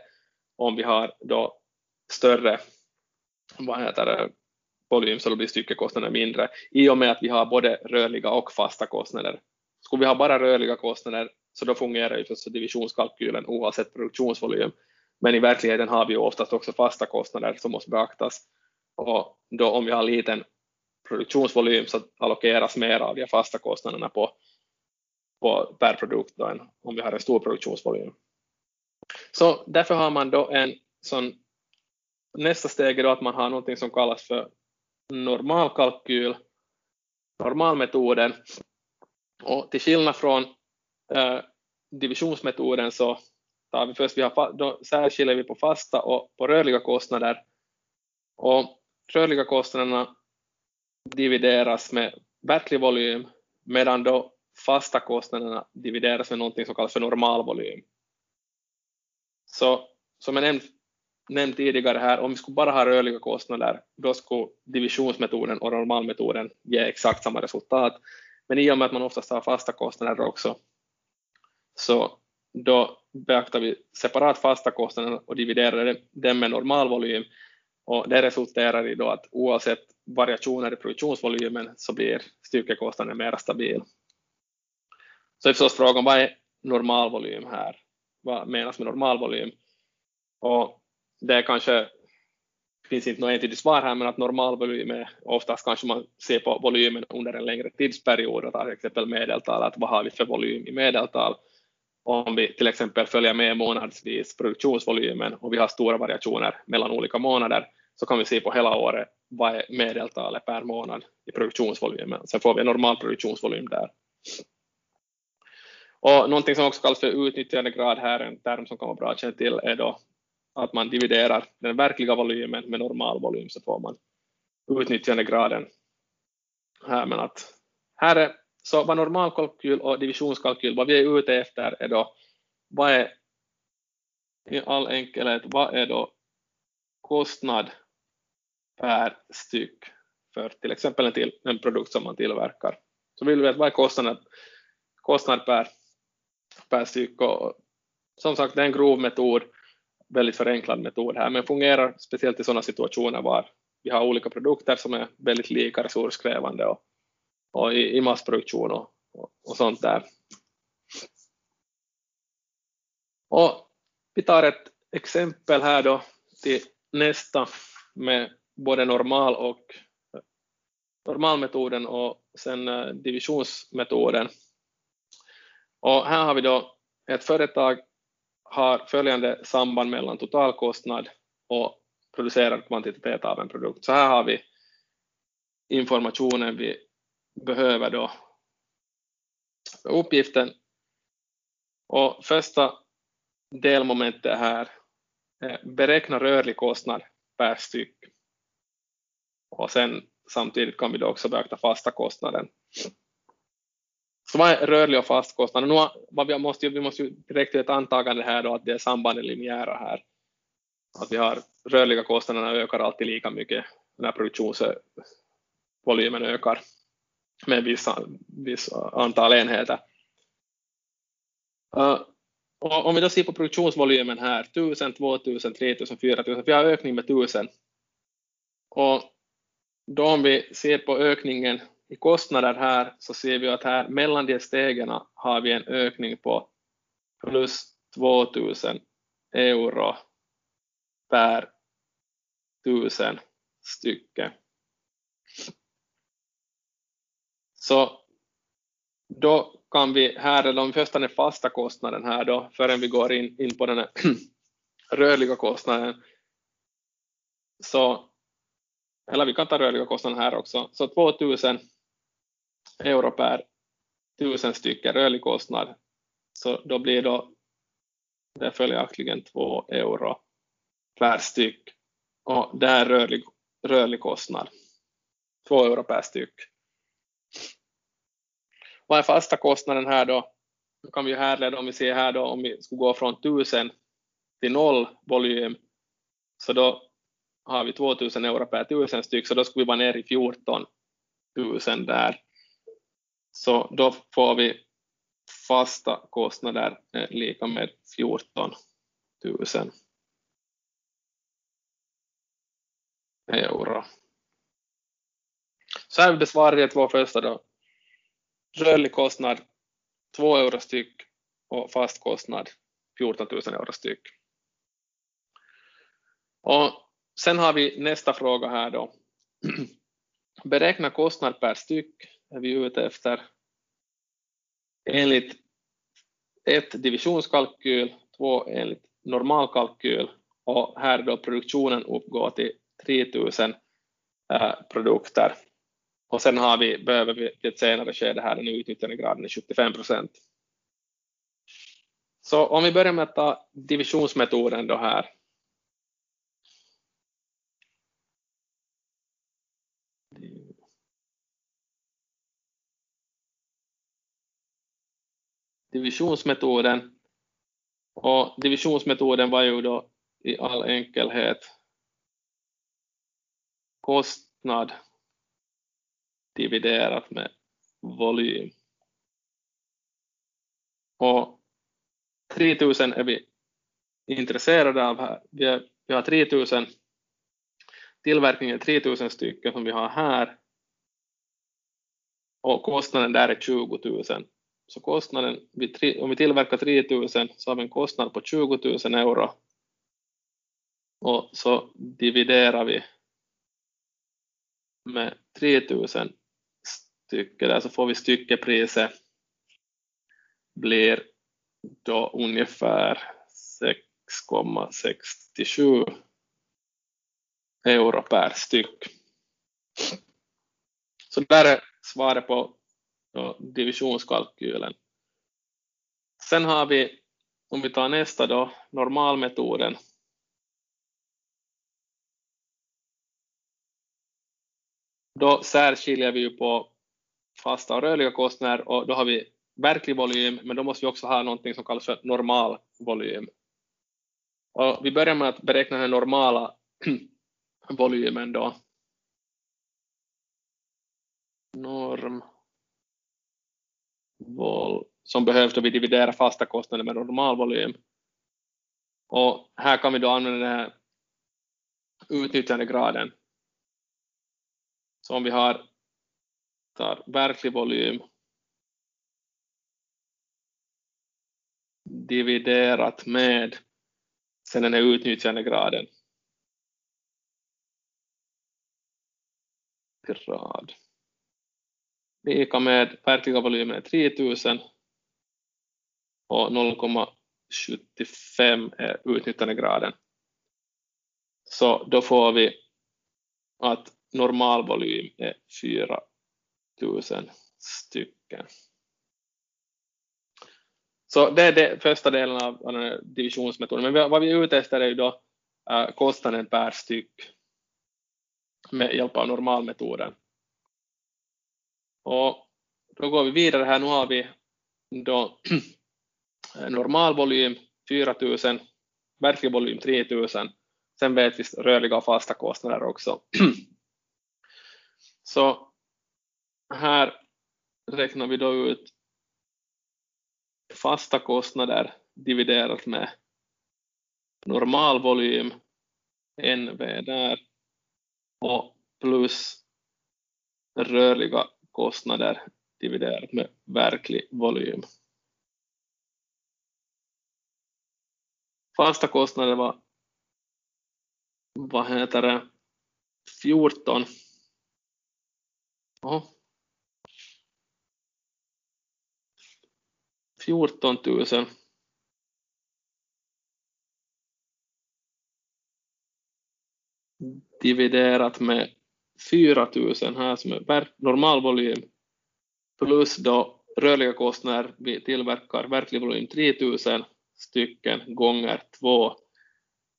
Om vi har då större vad heter det, volym så då blir styckekostnaden mindre i och med att vi har både rörliga och fasta kostnader. Skulle vi ha bara rörliga kostnader så då fungerar ju förstås divisionskalkylen oavsett produktionsvolym. Men i verkligheten har vi ju oftast också fasta kostnader som måste beaktas. Och då om vi har liten produktionsvolym så allokeras mer av de fasta kostnaderna på, på per produkt då än om vi har en stor produktionsvolym. Så därför har man då en sån nästa steg är då att man har något som kallas för normalkalkyl, normalmetoden. Och till skillnad från eh, divisionsmetoden så tar vi först, vi har, då särskiljer vi på fasta och på rörliga kostnader. Och rörliga kostnaderna divideras med verklig volym medan då fasta kostnaderna divideras med någonting som kallas för normalvolym. Så som jag nämnde nämnt tidigare här, om vi skulle bara ha rörliga kostnader, då skulle divisionsmetoden och normalmetoden ge exakt samma resultat. Men i och med att man oftast har fasta kostnader också, så då beaktar vi separat fasta kostnader och dividerar dem med normalvolym och det resulterar i då att oavsett variationer i produktionsvolymen så blir styckekostnaden mer stabil. Så är förstås frågan, vad är normalvolym här? Vad menas med normalvolym? Och det kanske finns inte något entydigt svar här, men att normalvolym är oftast kanske man ser på volymen under en längre tidsperiod och tar till exempel medeltal, att vad har vi för volym i medeltal? Om vi till exempel följer med månadsvis produktionsvolymen och vi har stora variationer mellan olika månader så kan vi se på hela året vad är medeltalet per månad i produktionsvolymen. Sen får vi en normal produktionsvolym där. Och någonting som också kallas för utnyttjandegrad här, en term som kan vara bra att känna till, är då att man dividerar den verkliga volymen med normalvolym så får man utnyttjandegraden här. Men att här är, så vad normalkalkyl och divisionskalkyl, vad vi är ute efter är då vad är i all enkelhet, vad är då kostnad per styck för till exempel en, till, en produkt som man tillverkar. Så vill vi veta vad är kostnaden, kostnad per, per styck och som sagt det är en grov metod, väldigt förenklad metod här, men fungerar speciellt i sådana situationer var vi har olika produkter som är väldigt lika resurskrävande och, och i, i massproduktion och, och, och sånt där. Och vi tar ett exempel här då till nästa med både normal och normalmetoden och sen eh, divisionsmetoden. Och här har vi då ett företag har följande samband mellan totalkostnad och producerad kvantitet av en produkt. Så här har vi informationen vi behöver då för uppgiften. Och första delmomentet här är beräkna rörlig kostnad per styck. Och sen samtidigt kan vi då också beakta fasta kostnaden. Så vad är rörlig och fast kostnad? Nu, vad vi, måste, vi måste ju direkt göra ett antagande här då att det är sambanden linjära här. Att vi har rörliga kostnaderna ökar alltid lika mycket när produktionsvolymen ökar med vissa, vissa antal enheter. Uh, om vi då ser på produktionsvolymen här, 1000, 2000, 3000, 4000, vi har ökning med 1000. Och då om vi ser på ökningen i kostnader här så ser vi att här mellan de stegen har vi en ökning på plus 2000 euro per tusen stycken. Så då kan vi här, eller om vi först den fasta kostnaden här då, förrän vi går in, in på den rörliga kostnaden, så, eller vi kan ta rörliga kostnaden här också, så 2000 euro per tusen stycken rörlig kostnad, så då blir då det följaktligen 2 euro per styck. Och det här är rörlig, rörlig kostnad, 2 euro per styck. Vad är fasta kostnaden här då? Då kan vi härleda om vi ser här då om vi skulle gå från 1000 till noll volym så då har vi 2000 euro per 1000 styck så då skulle vi vara ner i 14 000 där. Så då får vi fasta kostnader eh, lika med 14 000 euro. Så här besvarar jag två första då. Rörlig kostnad 2 euro styck och fast kostnad 14 000 euro styck. Och sen har vi nästa fråga här då. Beräkna kostnad per styck är vi ute efter enligt ett divisionskalkyl, två enligt normalkalkyl och här då produktionen uppgår till 3000 äh, eh, produkter. Och sen har vi, behöver vi i ett senare skede här den utnyttjandegraden är 75 procent. Så om vi börjar med att ta divisionsmetoden då här. Divisionsmetoden. Och divisionsmetoden var ju då i all enkelhet kostnad dividerat med volym. Och 3000 är vi intresserade av här. Vi, är, vi har 3000 tillverkningen 3000 stycken som vi har här och kostnaden där är 20 000. Så kostnaden, om vi tillverkar 3000 så har vi en kostnad på 20 000 euro och så dividerar vi med 3000 stycken där så får vi styckepriset blir då ungefär 6,67 euro per styck. Så där är svaret på divisionskalkylen. Sen har vi, om vi tar nästa då, normalmetoden. Då särskiljer vi ju på fasta och rörliga kostnader och då har vi verklig volym, men då måste vi också ha någonting som kallas för normal volym. Och vi börjar med att beräkna den normala volymen då. norm som behövs då vi dividerar fasta kostnader med normalvolym. Och här kan vi då använda den här utnyttjandegraden. Så om vi har tar verklig volym dividerat med sen den här utnyttjandegraden. Grad. Lika med verkliga volymen är 3000 och 0,75 är utnyttjandegraden. Så då får vi att normalvolym är 4000 stycken. Så det är den första delen av, den här divisionsmetoden. Men vad vi är ute efter är ju då äh, kostnaden per styck med hjälp av normalmetoden. Och då går vi vidare här. Nu har vi då normalvolym 4000, verklig volym 3000. Sen vet vi rörliga och fasta kostnader också. Så här räknar vi då ut fasta kostnader dividerat med normalvolym, NV där, och plus rörliga kostnader dividerat med verklig volym. Fasta kostnader var, vad heter det, 14. Oho. 14 000. dividerat med 4 000 här som är per normal volym. plus då rörliga kostnader vi tillverkar verklig volym 3000 stycken gånger 2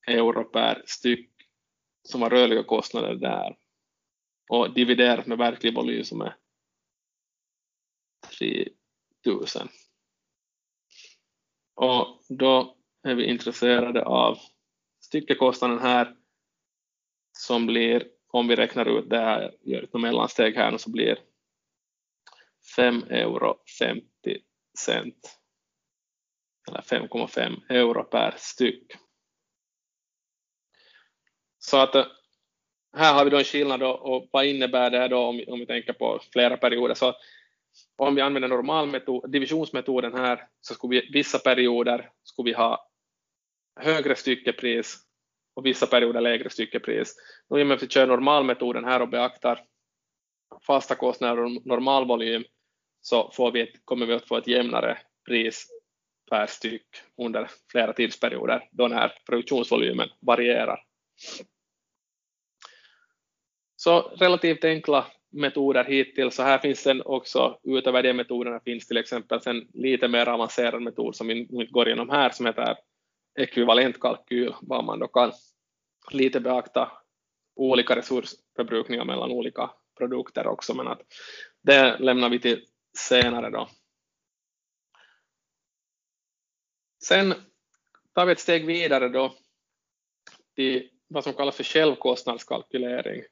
euro per styck som var rörliga kostnader där och dividerat med verklig volym som är 3000. Och då är vi intresserade av styckekostnaden här som blir, om vi räknar ut det här, gör ett mellansteg här, så blir 5 euro 50 cent eller 5,5 euro per styck. Så att eh, här har vi då en skillnad då, och vad innebär det då om, om vi tänker på flera perioder. Så om vi använder normalmetod, divisionsmetoden här så skulle vi vissa perioder skulle vi ha högre styckepris och vissa perioder lägre styckepris. Nu om vi kör normalmetoden här och beaktar fasta kostnader och normal volym, så får vi ett, kommer vi att få ett jämnare pris per styck under flera tidsperioder då när produktionsvolymen varierar. Så relativt enkla metoder hittills. Så här finns sen också utöver de metoderna finns till exempel en lite mer avancerad metod som vi går igenom här som heter ekvivalentkalkyl, var man då kan lite beakta olika resursförbrukningar mellan olika produkter också, men att det lämnar vi till senare då. Sen tar vi ett steg vidare då till vad som kallas för självkostnadskalkylering.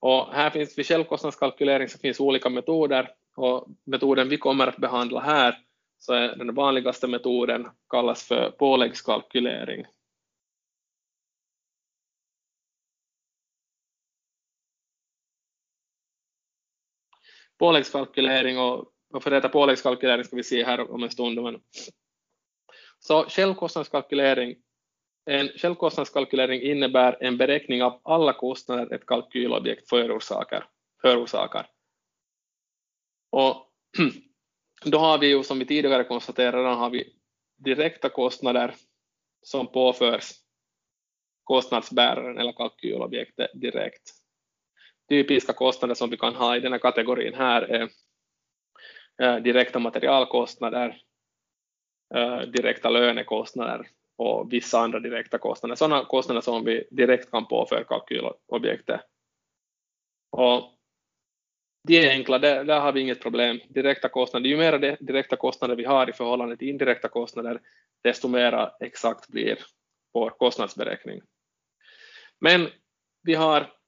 Och här finns vid självkostnadskalkylering så finns olika metoder och metoden vi kommer att behandla här så är den vanligaste metoden kallas för påläggskalkylering. Påläggskalkylering och varför det heter påläggskalkylering ska vi se här om en stund. Men så självkostnadskalkylering en självkostnadskalkylering innebär en beräkning av alla kostnader ett kalkylobjekt förorsakar. förorsakar. Och då har vi ju som vi tidigare konstaterade har vi direkta kostnader som påförs kostnadsbäraren eller kalkylobjektet direkt. Typiska kostnader som vi kan ha i den här kategorin här är eh, direkta materialkostnader, eh, direkta lönekostnader och vissa andra direkta kostnader, sådana kostnader som vi direkt kan påföra kalkylobjektet. Och de är enkla, där, där har vi inget problem. Direkta kostnader, ju mer direkta kostnader vi har i förhållande till indirekta kostnader, desto mer exakt blir vår kostnadsberäkning. Men vi har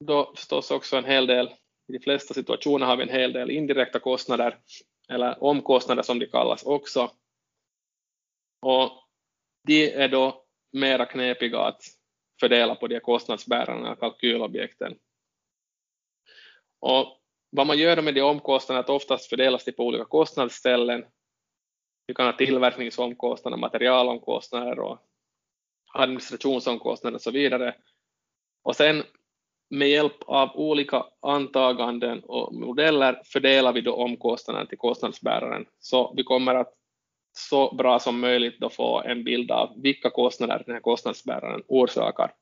då förstås också en hel del I de flesta situationer har vi en hel del indirekta kostnader, eller omkostnader som de kallas också. Och de är då mera knepiga att fördela på de kostnadsbärarna, kalkylobjekten. Och vad man gör med de omkostnaderna är att oftast fördelas de på olika kostnadsställen. Vi kan ha tillverkningsomkostnader, materialomkostnader och administrationsomkostnader och så vidare. Och sen med hjälp av olika antaganden och modeller fördelar vi då omkostnaderna till kostnadsbäraren. Så vi kommer att så bra som möjligt då få en bild av vilka kostnader den här kostnadsbäraren orsakar.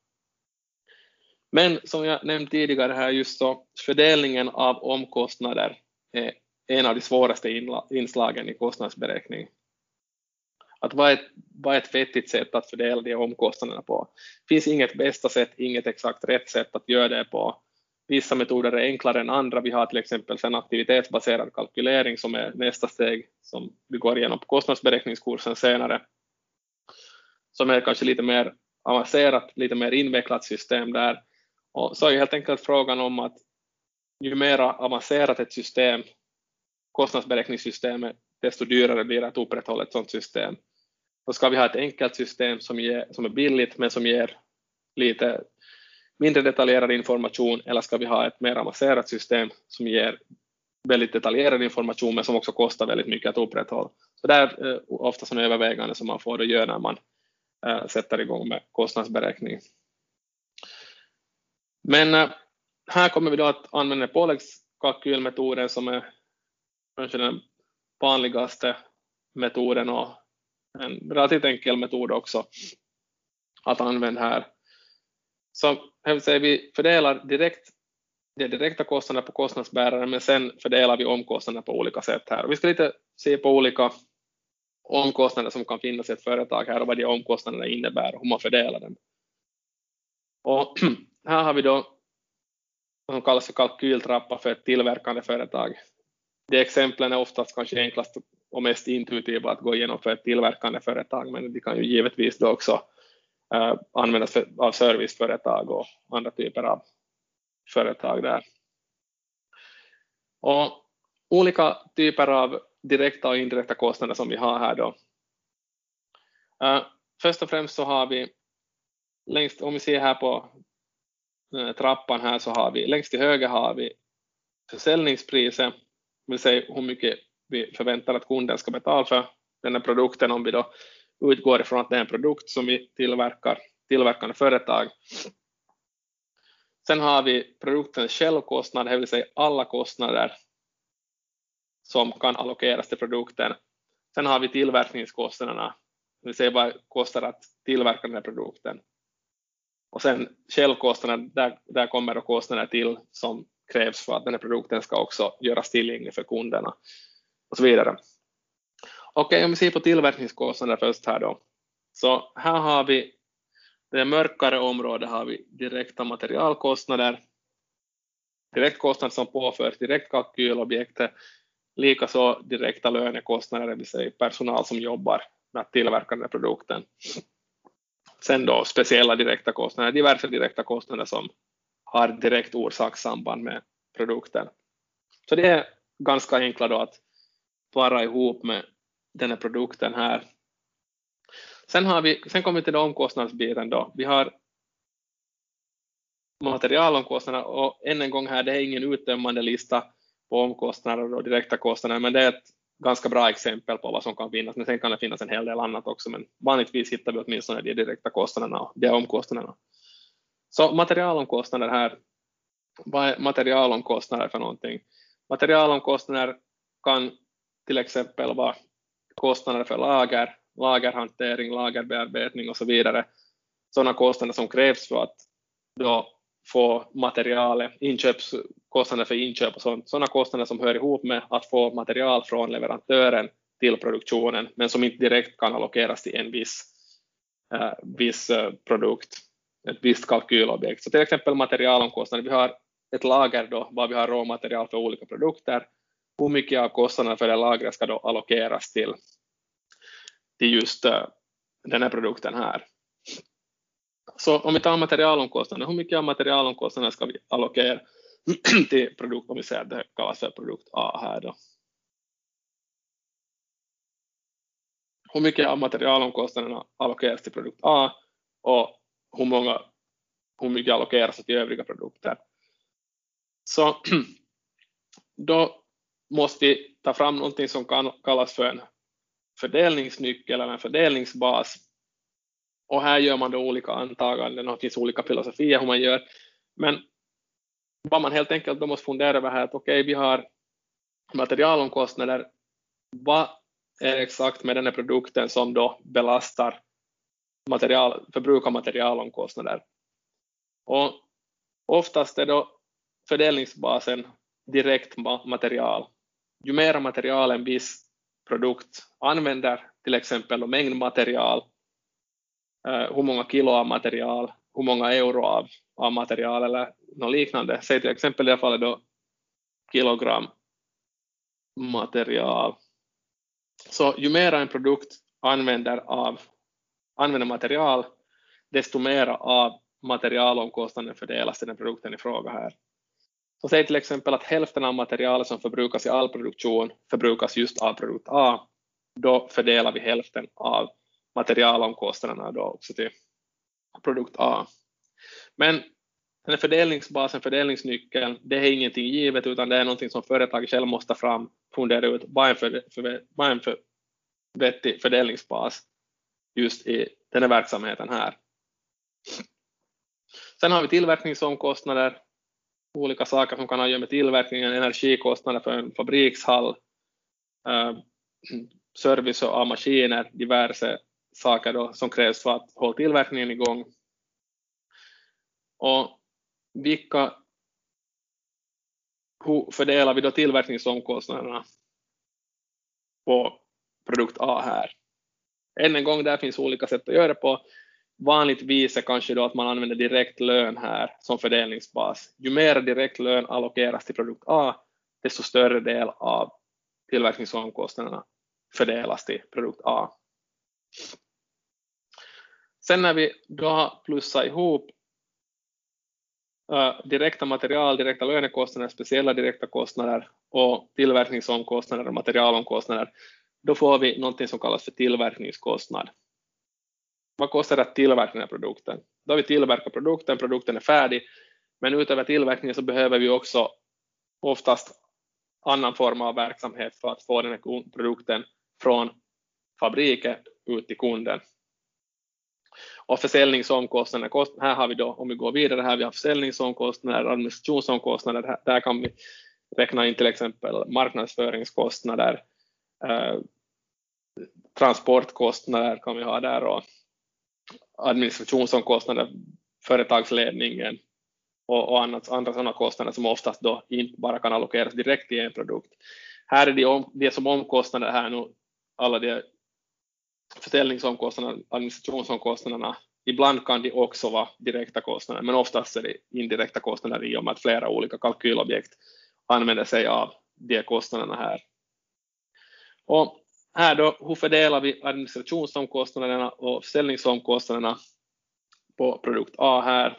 Men som jag nämnt tidigare här just så fördelningen av omkostnader är en av de svåraste inslagen i kostnadsberäkning. Att vad är, ett, vad är ett vettigt sätt att fördela de omkostnaderna på? Det finns inget bästa sätt, inget exakt rätt sätt att göra det på. Vissa metoder är enklare än andra. Vi har till exempel sen aktivitetsbaserad kalkylering som är nästa steg som vi går igenom på kostnadsberäkningskursen senare. Som är kanske lite mer avancerat, lite mer invecklat system där. Och så är helt enkelt frågan om att ju mer avancerat ett system, kostnadsberäkningssystemet, desto dyrare blir det att upprätthålla ett sådant system. Då ska vi ha ett enkelt system som, ger, som är billigt men som ger lite mindre detaljerad information eller ska vi ha ett mer avancerat system som ger väldigt detaljerad information men som också kostar väldigt mycket att upprätthålla. Så det är eh, ofta sådana övervägande som man får göra när man äh, sätter igång med kostnadsberäkning. Men äh, här kommer vi då att använda påläggskalkylmetoden som är kanske den vanligaste metoden och en relativt enkel metod också att använda här. Så här vi fördelar direkt de direkta kostnaderna på kostnadsbäraren men sen fördelar vi omkostnaderna på olika sätt här. Vi ska lite se på olika omkostnader som kan finnas i ett företag här och vad de omkostnaderna innebär och hur man fördelar dem. Och här har vi då vad som kallas för kalkyltrappa för ett tillverkande företag. De exemplen är oftast kanske enklast och mest intuitiva att gå igenom för ett tillverkande företag men de kan ju givetvis då också eh, användas för, av serviceföretag och andra typer av företag där. Och olika typer av direkta och indirekta kostnader som vi har här då. Eh, först och främst så har vi längst, om vi ser här på eh, trappan här så har vi längst till höger har vi försäljningspriset, det vill säga hur mycket vi förväntar att kunden ska betala för den här produkten om vi då utgår ifrån att det är en produkt som vi tillverkar, tillverkande företag. Sen har vi produktens självkostnad, det vill säga alla kostnader som kan allokeras till produkten. Sen har vi tillverkningskostnaderna, det vill säga vad det kostar att tillverka den här produkten. Och sen självkostnaden, där, där kommer då kostnader till som krävs för att den här produkten ska också göras tillgänglig för kunderna och så vidare. Okej, om vi ser på tillverkningskostnader först här då. Så här har vi det mörkare området har vi direkta materialkostnader, direktkostnader som påförs direkt kalkylobjektet, likaså direkta lönekostnader, det vill säga personal som jobbar med att tillverka den här produkten. Sen då speciella direkta kostnader, diverse direkta kostnader som har direkt orsakssamband med produkten. Så det är ganska enkla då att para ihop med den här produkten här. Sen, har vi, sen kommer vi till omkostnadsbiten då. Vi har materialomkostnader och än en gång här, det är ingen uttömmande lista på omkostnader och direkta kostnader, men det är ett ganska bra exempel på vad som kan finnas, men sen kan det finnas en hel del annat också, men vanligtvis hittar vi åtminstone de direkta kostnaderna och de omkostnaderna. Så materialomkostnader här, vad är materialomkostnader för någonting? Materialomkostnader kan till exempel vara kostnader för lager, lagerhantering, lagerbearbetning och så vidare. Sådana kostnader som krävs för att då få materialet, inköpskostnader för inköp och sånt, sådana kostnader som hör ihop med att få material från leverantören till produktionen, men som inte direkt kan allokeras till en viss, eh, viss eh, produkt, ett visst kalkylobjekt. Så till exempel materialomkostnader, vi har ett lager då, var vi har råmaterial för olika produkter, hur mycket av kostnaderna för det lagret ska då allokeras till, till just eh, den här produkten här. Så om vi tar materialomkostnader, hur mycket av materialomkostnaderna ska vi allokera? till produkt, om vi säger att det kallas för produkt A här då. Hur mycket av materialomkostnaderna allokeras till produkt A och hur, många, hur mycket allokeras till övriga produkter. Så då måste vi ta fram någonting som kan kallas för en fördelningsnyckel eller en fördelningsbas. Och här gör man då olika antaganden och det finns olika filosofier hur man gör. Men vad man helt enkelt då måste fundera över här att okej, okay, vi har materialomkostnader. Vad är exakt med den här produkten som då belastar material, förbrukar materialomkostnader? Och oftast är då fördelningsbasen direkt material. Ju mer material en viss produkt använder, till exempel mängdmaterial, material, hur många kilo av material, hur många euro av, av material eller något liknande. Säg till exempel i det här fallet då kilogram material. Så ju mer en produkt använder, av, använder material, desto mer av materialomkostnaden fördelas till den produkten i fråga här. Så säg till exempel att hälften av materialet som förbrukas i all produktion förbrukas just av produkt A. Då fördelar vi hälften av materialomkostnaderna då också till produkt A. Men den här fördelningsbasen, fördelningsnyckeln, det är ingenting givet utan det är någonting som företaget själv måste fram, fundera ut vad är en, för, för, vad är en för, vettig fördelningsbas just i den här verksamheten här. Sen har vi tillverkningsomkostnader, olika saker som kan ha att göra med tillverkningen, energikostnader för en fabrikshall, eh, service av maskiner, diverse saker då, som krävs för att hålla tillverkningen igång. Och vilka, hur fördelar vi då tillverkningsomkostnaderna på produkt A här? Än en gång, där finns olika sätt att göra det på. Vanligtvis är kanske då att man använder direkt lön här som fördelningsbas. Ju mer direkt lön allokeras till produkt A, desto större del av tillverkningsomkostnaderna fördelas till produkt A. Sen när vi då har plussat ihop uh, direkta material, direkta lönekostnader, speciella direkta kostnader och tillverkningsomkostnader och materialomkostnader, då får vi någonting som kallas för tillverkningskostnad. Vad kostar det att tillverka den här produkten? Då har vi tillverkat produkten, produkten är färdig, men utöver tillverkningen så behöver vi också oftast annan form av verksamhet för att få den här produkten från fabriken ut till kunden. Och försäljningsomkostnader, här har vi då, om vi går vidare, här vi har försäljningsomkostnader, administrationsomkostnader, där kan vi räkna in till exempel marknadsföringskostnader, eh, transportkostnader kan vi ha där och administrationsomkostnader, företagsledningen och, och annat, andra sådana kostnader som oftast då inte bara kan allokeras direkt i en produkt. Här är det, om, det som omkostnader här nu, alla de försäljningsomkostnaderna, administrationsomkostnaderna, ibland kan de också vara direkta kostnader, men oftast är det indirekta kostnader i och med att flera olika kalkylobjekt använder sig av de kostnaderna här. Och här då, hur fördelar vi administrationsomkostnaderna och försäljningsomkostnaderna på produkt A här?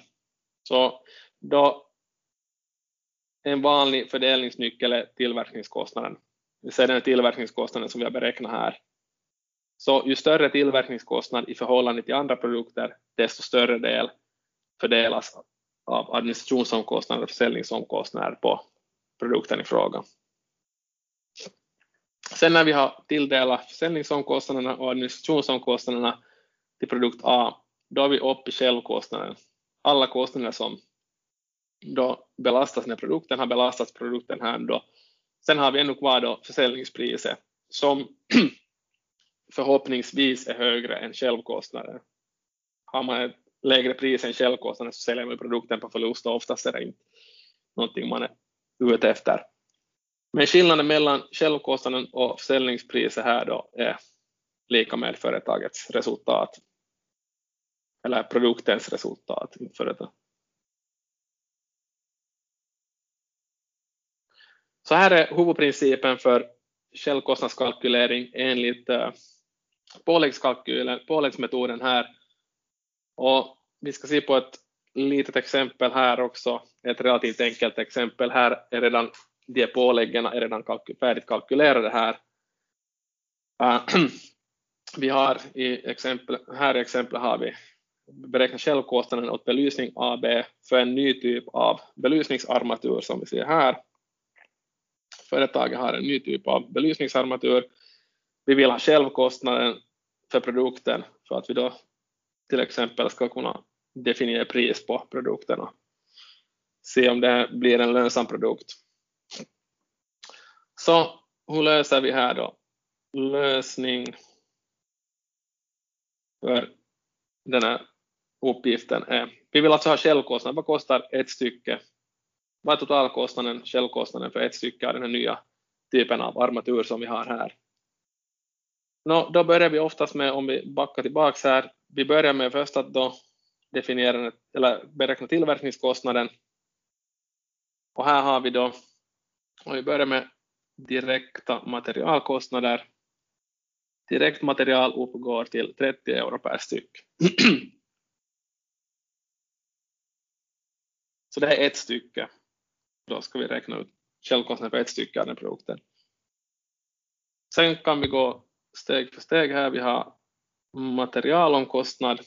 Så då en vanlig fördelningsnyckel är tillverkningskostnaden. Vi ser den tillverkningskostnaden som vi har beräknat här. Så ju större tillverkningskostnad i förhållande till andra produkter, desto större del fördelas av administrationsomkostnader och försäljningsomkostnader på produkten i fråga. Sen när vi har tilldelat försäljningsomkostnaderna och administrationsomkostnaderna till produkt A, då är vi uppe i självkostnaden. Alla kostnader som då belastas när produkten har belastats produkten här då. Sen har vi ännu kvar då försäljningspriset som förhoppningsvis är högre än självkostnaden. Har man ett lägre pris än självkostnaden så säljer man produkten på förlust och oftast är det inte någonting man är ute efter. Men skillnaden mellan självkostnaden och försäljningspriset här då är lika med företagets resultat. Eller produktens resultat, företag. Så här är huvudprincipen för självkostnadskalkylering enligt eh, påläggskalkylen, påläggsmetoden här. Och vi ska se på ett litet exempel här också, ett relativt enkelt exempel. Här är redan de påläggen är redan kalky färdigt kalkylerade här. Uh, vi har i exempel, här i exempel har vi beräknat självkostnaden åt belysning AB för en ny typ av belysningsarmatur som vi ser här. Företaget har en ny typ av belysningsarmatur. Vi vill ha självkostnaden för produkten för att vi då till exempel ska kunna definiera pris på produkterna. Se om det blir en lönsam produkt. Så hur löser vi här då? Lösning för den här uppgiften är, vi vill alltså ha självkostnad, vad kostar ett stycke? Vad är totalkostnaden, självkostnaden för ett stycke av den här nya typen av armatur som vi har här? Nå, då börjar vi oftast med, om vi backar tillbaka här, vi börjar med först att då definiera eller beräkna tillverkningskostnaden. Och här har vi då, om vi börjar med direkta materialkostnader. Direkt material uppgår till 30 euro per styck. Så det är ett stycke. Då ska vi räkna ut självkostnaden för ett stycke av den produkten. Sen kan vi gå steg för steg här. Vi har materialomkostnad.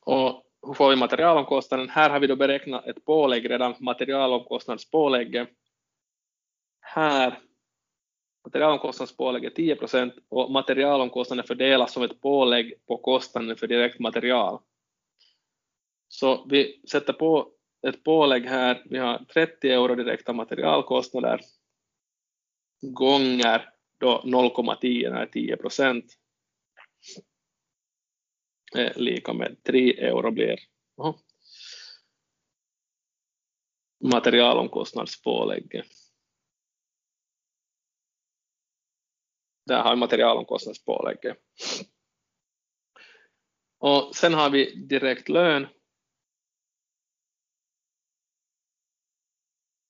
Och hur får vi materialomkostnaden? Här har vi då beräknat ett pålägg redan, materialomkostnadspålägget. Här materialomkostnadspålägget är 10 procent och materialomkostnaden fördelas som ett pålägg på kostnaden för direkt material. Så vi sätter på ett pålägg här, vi har 30 euro direkta materialkostnader gånger då 0,10 är 10 procent är lika med 3 euro blir materialomkostnadspålägget. Där har vi materialomkostnadspålägget. Och sen har vi direkt lön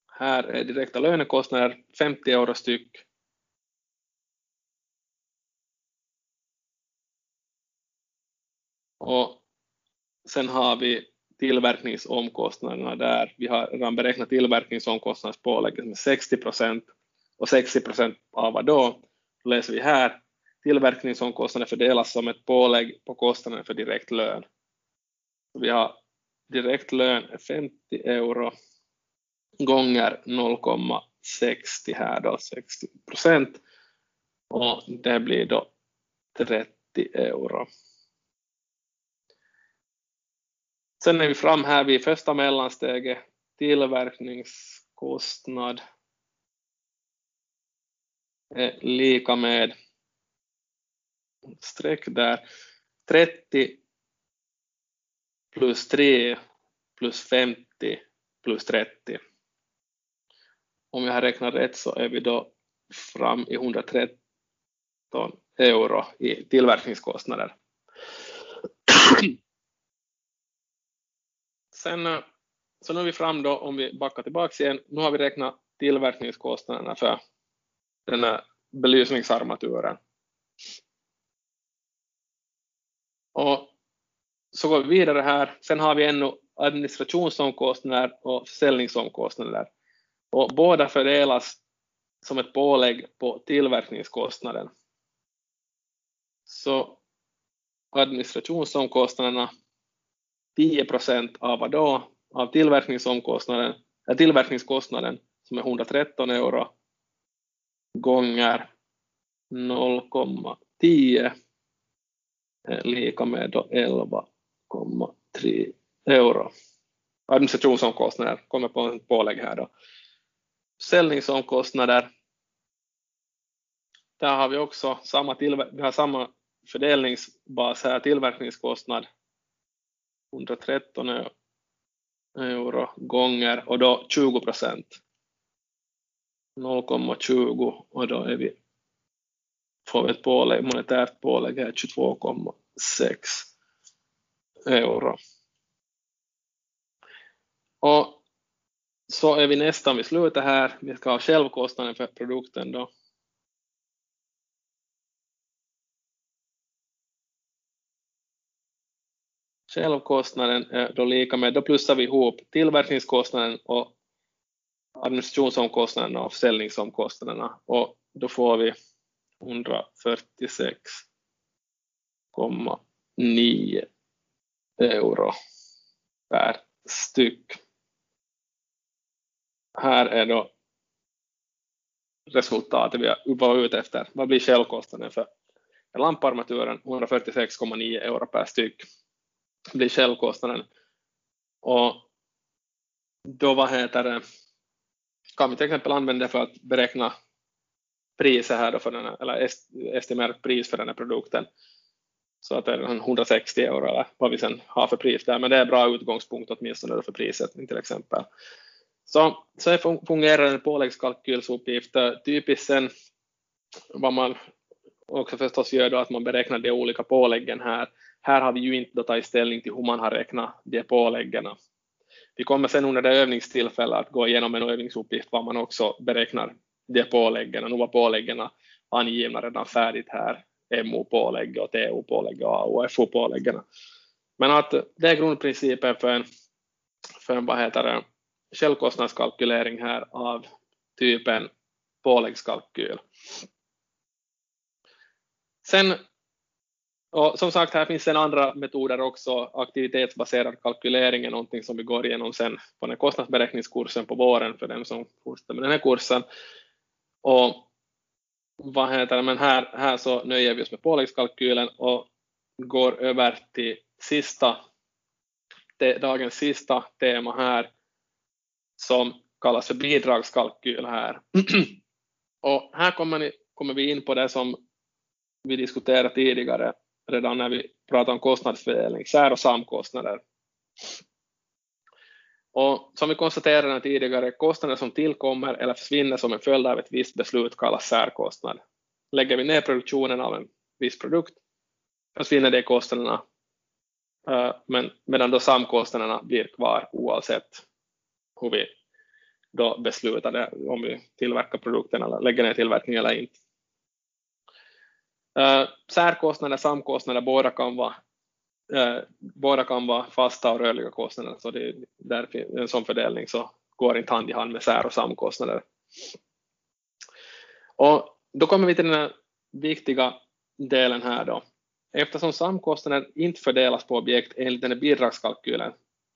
Här är direkta lönekostnader 50 euro styck. Och sen har vi tillverkningsomkostnaderna där. Vi har redan beräknat tillverkningsomkostnadspålägget med 60 procent och 60 procent av vad då? Läser vi här. Tillverkningsomkostnader fördelas som ett pålägg på kostnaden för direkt lön. Vi har direkt lön är 50 euro gånger 0,60 här då, 60 procent. Och det blir då 30 euro. Sen är vi fram här vid första mellansteget, tillverkningskostnad Eh, är lika med streck där, 30 plus 3 plus 50 plus 30 om jag har räknat rätt så är vi då fram i 113 euro i tillverkningskostnader. Sen, eh, så nu är vi fram då, om vi backar tillbaka igen, nu har vi räknat tillverkningskostnaderna för den här belysningsarmaturen. Och så går vi vidare här. Sen har vi ännu administrationsomkostnader och försäljningsomkostnader och båda fördelas som ett pålägg på tillverkningskostnaden. Så administrationsomkostnaderna 10 procent av vad då? Av tillverkningsomkostnaden, äh, tillverkningskostnaden som är 113 euro gånger 0,10 eh, lika med 11,3 euro. Administrationsomkostnader kommer på ett pålägg här då. Försäljningsomkostnader. Där har vi också samma, vi har samma fördelningsbas här, tillverkningskostnad 113 e- euro gånger och då 20 procent. 0,20 och då är vi, får vi ett pålägg, monetärt pålägg här 22,6 euro. Och så är vi nästan vid slutet här. Vi ska ha självkostnaden för produkten då. självkostnaden är då lika med, då plussar vi ihop tillverkningskostnaden och administrationsomkostnaderna och försäljningsomkostnaderna och då får vi 146,9 euro per styck. Här är då resultatet vi var ute efter. Vad blir självkostnaden för lamparmaturen? 146,9 euro per styck blir självkostnaden. Och då vad heter det, kan vi till exempel använda det för att beräkna priset här då för den, eller estimerat pris för den här produkten. Så att det är 160 euro eller vad vi sen har för pris där, men det är bra utgångspunkt åtminstone för prissättning till exempel. Så, så fungerar en påläggskalkylsuppgift. Typiskt sen vad man också förstås gör då att man beräknar de olika påläggen här. Här har vi ju inte tagit ställning till hur man har räknat de påläggen. Vi kommer sen under det övningstillfället att gå igenom en övningsuppgift var man också beräknar de påläggen. Nu var påläggen angivna redan färdigt här, MO-pålägg och TO-pålägg och AOFO-påläggen. Men att det är grundprincipen för en, för en vad heter det, självkostnadskalkylering här av typen påläggskalkyl. Sen, och som sagt, här finns en andra metoder också. Aktivitetsbaserad kalkylering är någonting som vi går igenom sen på den kostnadsberäkningskursen på våren för den som fortsätter med den här kursen. Och vad heter det, men här, här så nöjer vi oss med påläggskalkylen och går över till sista, dagens sista tema här som kallas för bidragskalkyl här. och här kommer, ni, kommer vi in på det som vi diskuterade tidigare, redan när vi pratar om kostnadsfördelning, sär och samkostnader. Och som vi konstaterade tidigare, kostnader som tillkommer eller försvinner som en följd av ett visst beslut kallas särkostnad. Lägger vi ner produktionen av en viss produkt försvinner de kostnaderna, eh, men medan då samkostnaderna blir kvar oavsett hur vi då beslutade om vi tillverkar produkten eller lägger ner tillverkning eller inte. Uh, särkostnader, samkostnader, båda kan vara uh, båda kan vara fasta och rörliga kostnader, så det är en sån fördelning så går inte hand i hand med sär och samkostnader. Och då kommer vi till den här viktiga delen här då. Eftersom samkostnader inte fördelas på objekt enligt den här bidragskalkylen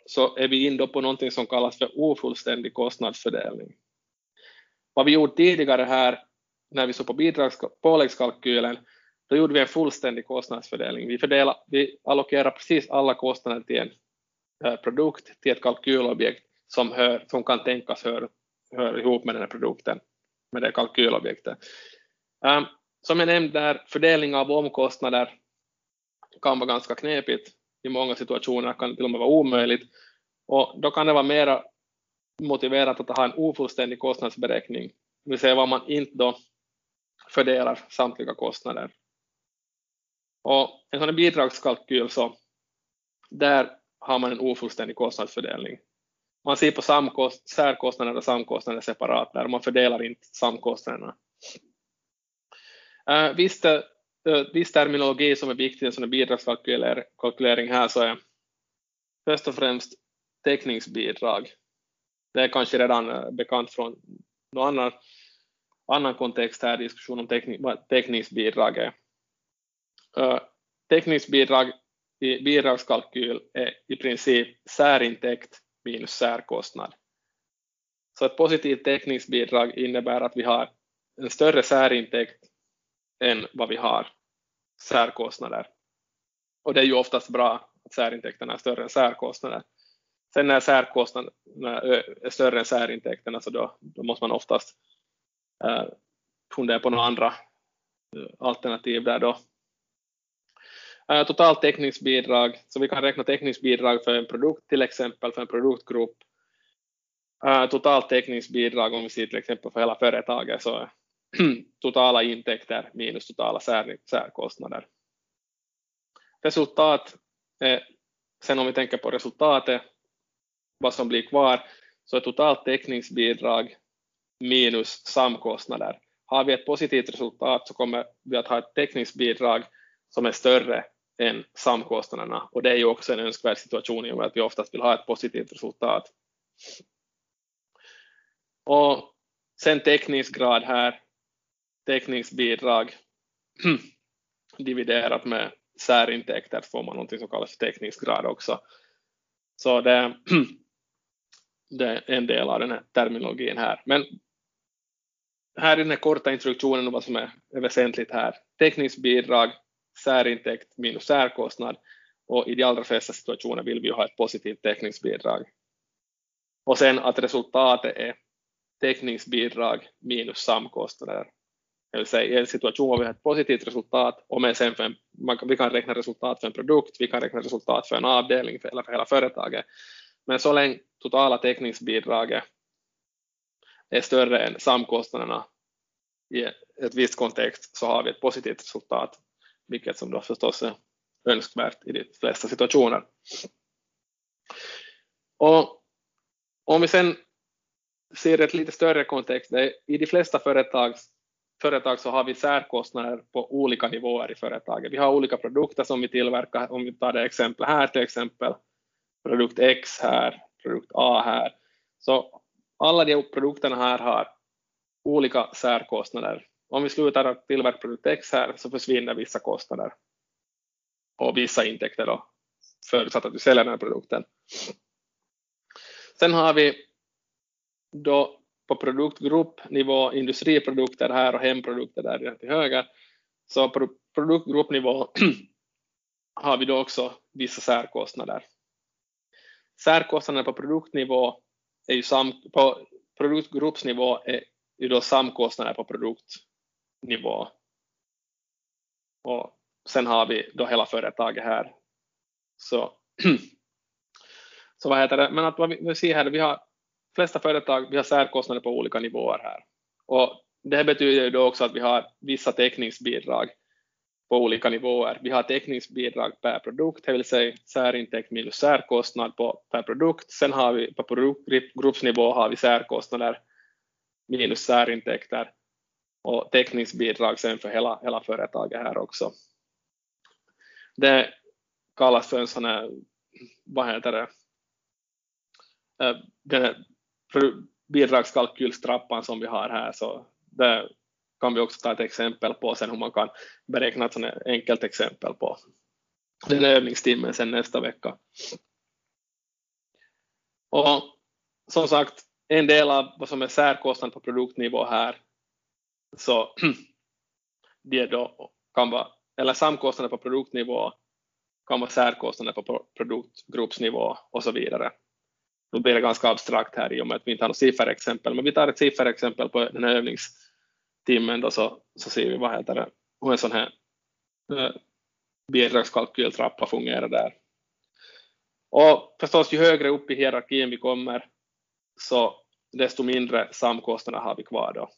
så är vi inne på någonting som kallas för ofullständig kostnadsfördelning. Vad vi gjorde tidigare här när vi såg på påläggskalkylen, då gjorde vi en fullständig kostnadsfördelning. Vi, fördelar, vi allokerar precis alla kostnader till en eh, produkt, till ett kalkylobjekt som, hör, som kan tänkas höra hör ihop med den här produkten, med det kalkylobjektet. Um, som jag nämnde där, fördelning av omkostnader kan vara ganska knepigt i många situationer kan det till och med vara omöjligt. Och då kan det vara mer motiverat att ha en ofullständig kostnadsberäkning, det vill säga var man inte då fördelar samtliga kostnader. Och en sån bidragskalkyl så där har man en ofullständig kostnadsfördelning. Man ser på samkost, särkostnader och samkostnader separat där, man fördelar inte samkostnaderna. Uh, visst, eh, viss terminologi som är viktig i en sådan bidragskalkylering här så är först och främst täckningsbidrag. Det är kanske redan eh, bekant från någon annan, annan kontext här, diskussion om täckning, vad täckningsbidrag är. Uh, täckningsbidrag i bidragskalkyl är i princip särintäkt minus särkostnad. Så ett positivt täckningsbidrag innebär att vi har en större särintäkt än vad vi har särkostnader. Och det är ju oftast bra att särintäkterna är större än särkostnader. Sen när särkostnaderna är större än särintäkterna så då, då måste man oftast eh, fundera på några andra alternativ där då. Eh, totalt täckningsbidrag, så vi kan räkna täckningsbidrag för en produkt till exempel, för en produktgrupp. Eh, totalt täckningsbidrag om vi ser till exempel för hela företaget så totala intäkter minus totala sär, särkostnader. Resultat, eh, sen om vi tänker på resultatet, vad som blir kvar, så är totalt täckningsbidrag minus samkostnader. Har vi ett positivt resultat så kommer vi att ha ett täckningsbidrag som är större än samkostnaderna och det är ju också en önskvärd situation i och med att vi oftast vill ha ett positivt resultat. Och sen täckningsgrad här, täckningsbidrag dividerat med särintäkter får man något som kallas för täckningsgrad också. Så det, det är en del av den här terminologin här. Men här i den här korta introduktionen om vad som är, väsentligt här. Täckningsbidrag, särintäkt minus särkostnad och i de allra flesta situationer vill vi ju ha ett positivt täckningsbidrag. Och sen att resultatet är täckningsbidrag minus samkostnader. Det vill säga i en situation har vi ett positivt resultat och men sen för en, man, vi kan räkna resultat för en produkt, vi kan räkna resultat för en avdelning för, eller för hela företaget. Men så länge totala täckningsbidraget är större än samkostnaderna i ett visst kontext så har vi ett positivt resultat, vilket som då förstås är önskvärt i de flesta situationer. Och om vi sen ser ett lite större kontext, i de flesta företag, företag så har vi särkostnader på olika nivåer i företaget. Vi har olika produkter som vi tillverkar, om vi tar det exempel här till exempel, produkt X här, produkt A här. Så alla de produkterna här har olika särkostnader. Om vi slutar att tillverka produkt X här så försvinner vissa kostnader och vissa intäkter då, förutsatt att vi säljer den här produkten. Sen har vi då på produktgruppnivå industriprodukter här och hemprodukter där till höger. Så på produktgruppnivå har vi då också vissa särkostnader. Särkostnaderna på produktnivå är ju sam, på produktgruppsnivå är ju då samkostnader på produkt nivå. Och sen har vi då hela företaget här. Så, så vad heter det, men att vad vi, vi ser här, vi har flesta företag, vi har särkostnader på olika nivåer här. Och det betyder ju då också att vi har vissa täckningsbidrag på olika nivåer. Vi har täckningsbidrag per produkt, det vill säga särintäkt minus särkostnad på, per produkt. Sen har vi på produktgruppsnivå har vi särkostnader minus särintäkter och täckningsbidrag sen för hela, hela företaget här också. Det kallas för en sån här, vad heter det, eh, den här bidragskalkylstrappan som vi har här, så det kan vi också ta ett exempel på sen hur man kan beräkna ett sånt enkelt exempel på den övningstimmen sen nästa vecka. Och som sagt, en del av vad som är särkostnad på produktnivå här, så det då kan vara, eller samkostnader på produktnivå kan vara särkostnader på produktgruppsnivå och så vidare. Nu blir det ganska abstrakt här i och med att vi inte har något sifferexempel, men vi tar ett sifferexempel på den här övningstimmen då så, så ser vi vad heter det, hur en sån här eh, bidragskalkyltrappa fungerar där. Och förstås ju högre upp i hierarkin vi kommer så desto mindre samkostnader har vi kvar då.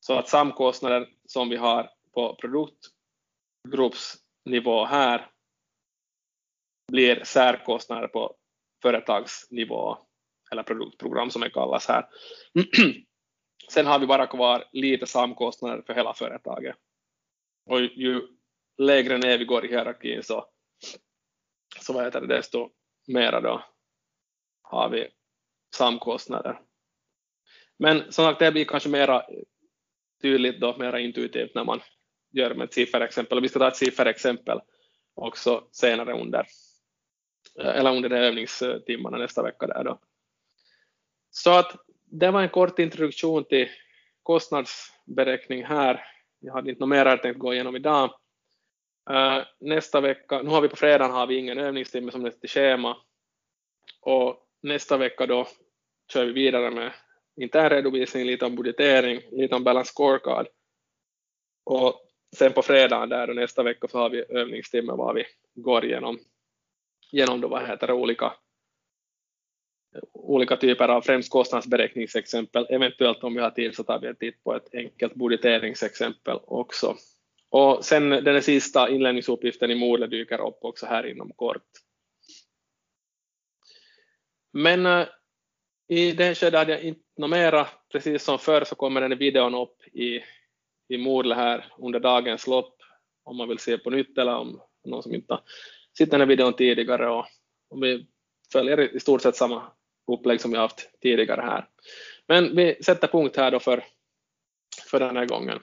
Så att samkostnader som vi har på produktgruppsnivå här blir särkostnader på företagsnivå eller produktprogram som det kallas här. Sen har vi bara kvar lite samkostnader för hela företaget. Och ju lägre ner vi går i hierarkin så, så vad heter det, desto mera då har vi samkostnader. Men som sagt, det blir kanske mera tydligt då, mera intuitivt när man gör med ett sifferexempel. Vi ska ta ett sifferexempel också senare under eh, eller under övningstimmarna nästa vecka där då. Så att det var en kort introduktion till kostnadsberäkning här. Jag hade inte något mer jag tänkt gå igenom idag. Eh, nästa vecka, nu har vi på fredag har vi ingen övningstimme som nästa schema och nästa vecka då kör vi vidare med intern redovisning, lite om budgetering, lite om balance scorecard och sen på fredagen där och nästa vecka så har vi övningstimme var vi går igenom genom då, vad heter det, olika, olika typer av främst kostnadsberäkningsexempel. Eventuellt om vi har tid så tar vi en titt på ett enkelt budgeteringsexempel också. Och sen den sista inlämningsuppgiften i Moodle dyker upp också här inom kort. Men eh, i det skedet hade jag inte något. Precis som förr så kommer den videon upp i, i Moodle här under dagens lopp om man vill se på nytt eller om någon som inte har sett den här videon tidigare och, och vi följer i stort sett samma upplägg som vi haft tidigare här. Men vi sätter punkt här då för, för den här gången.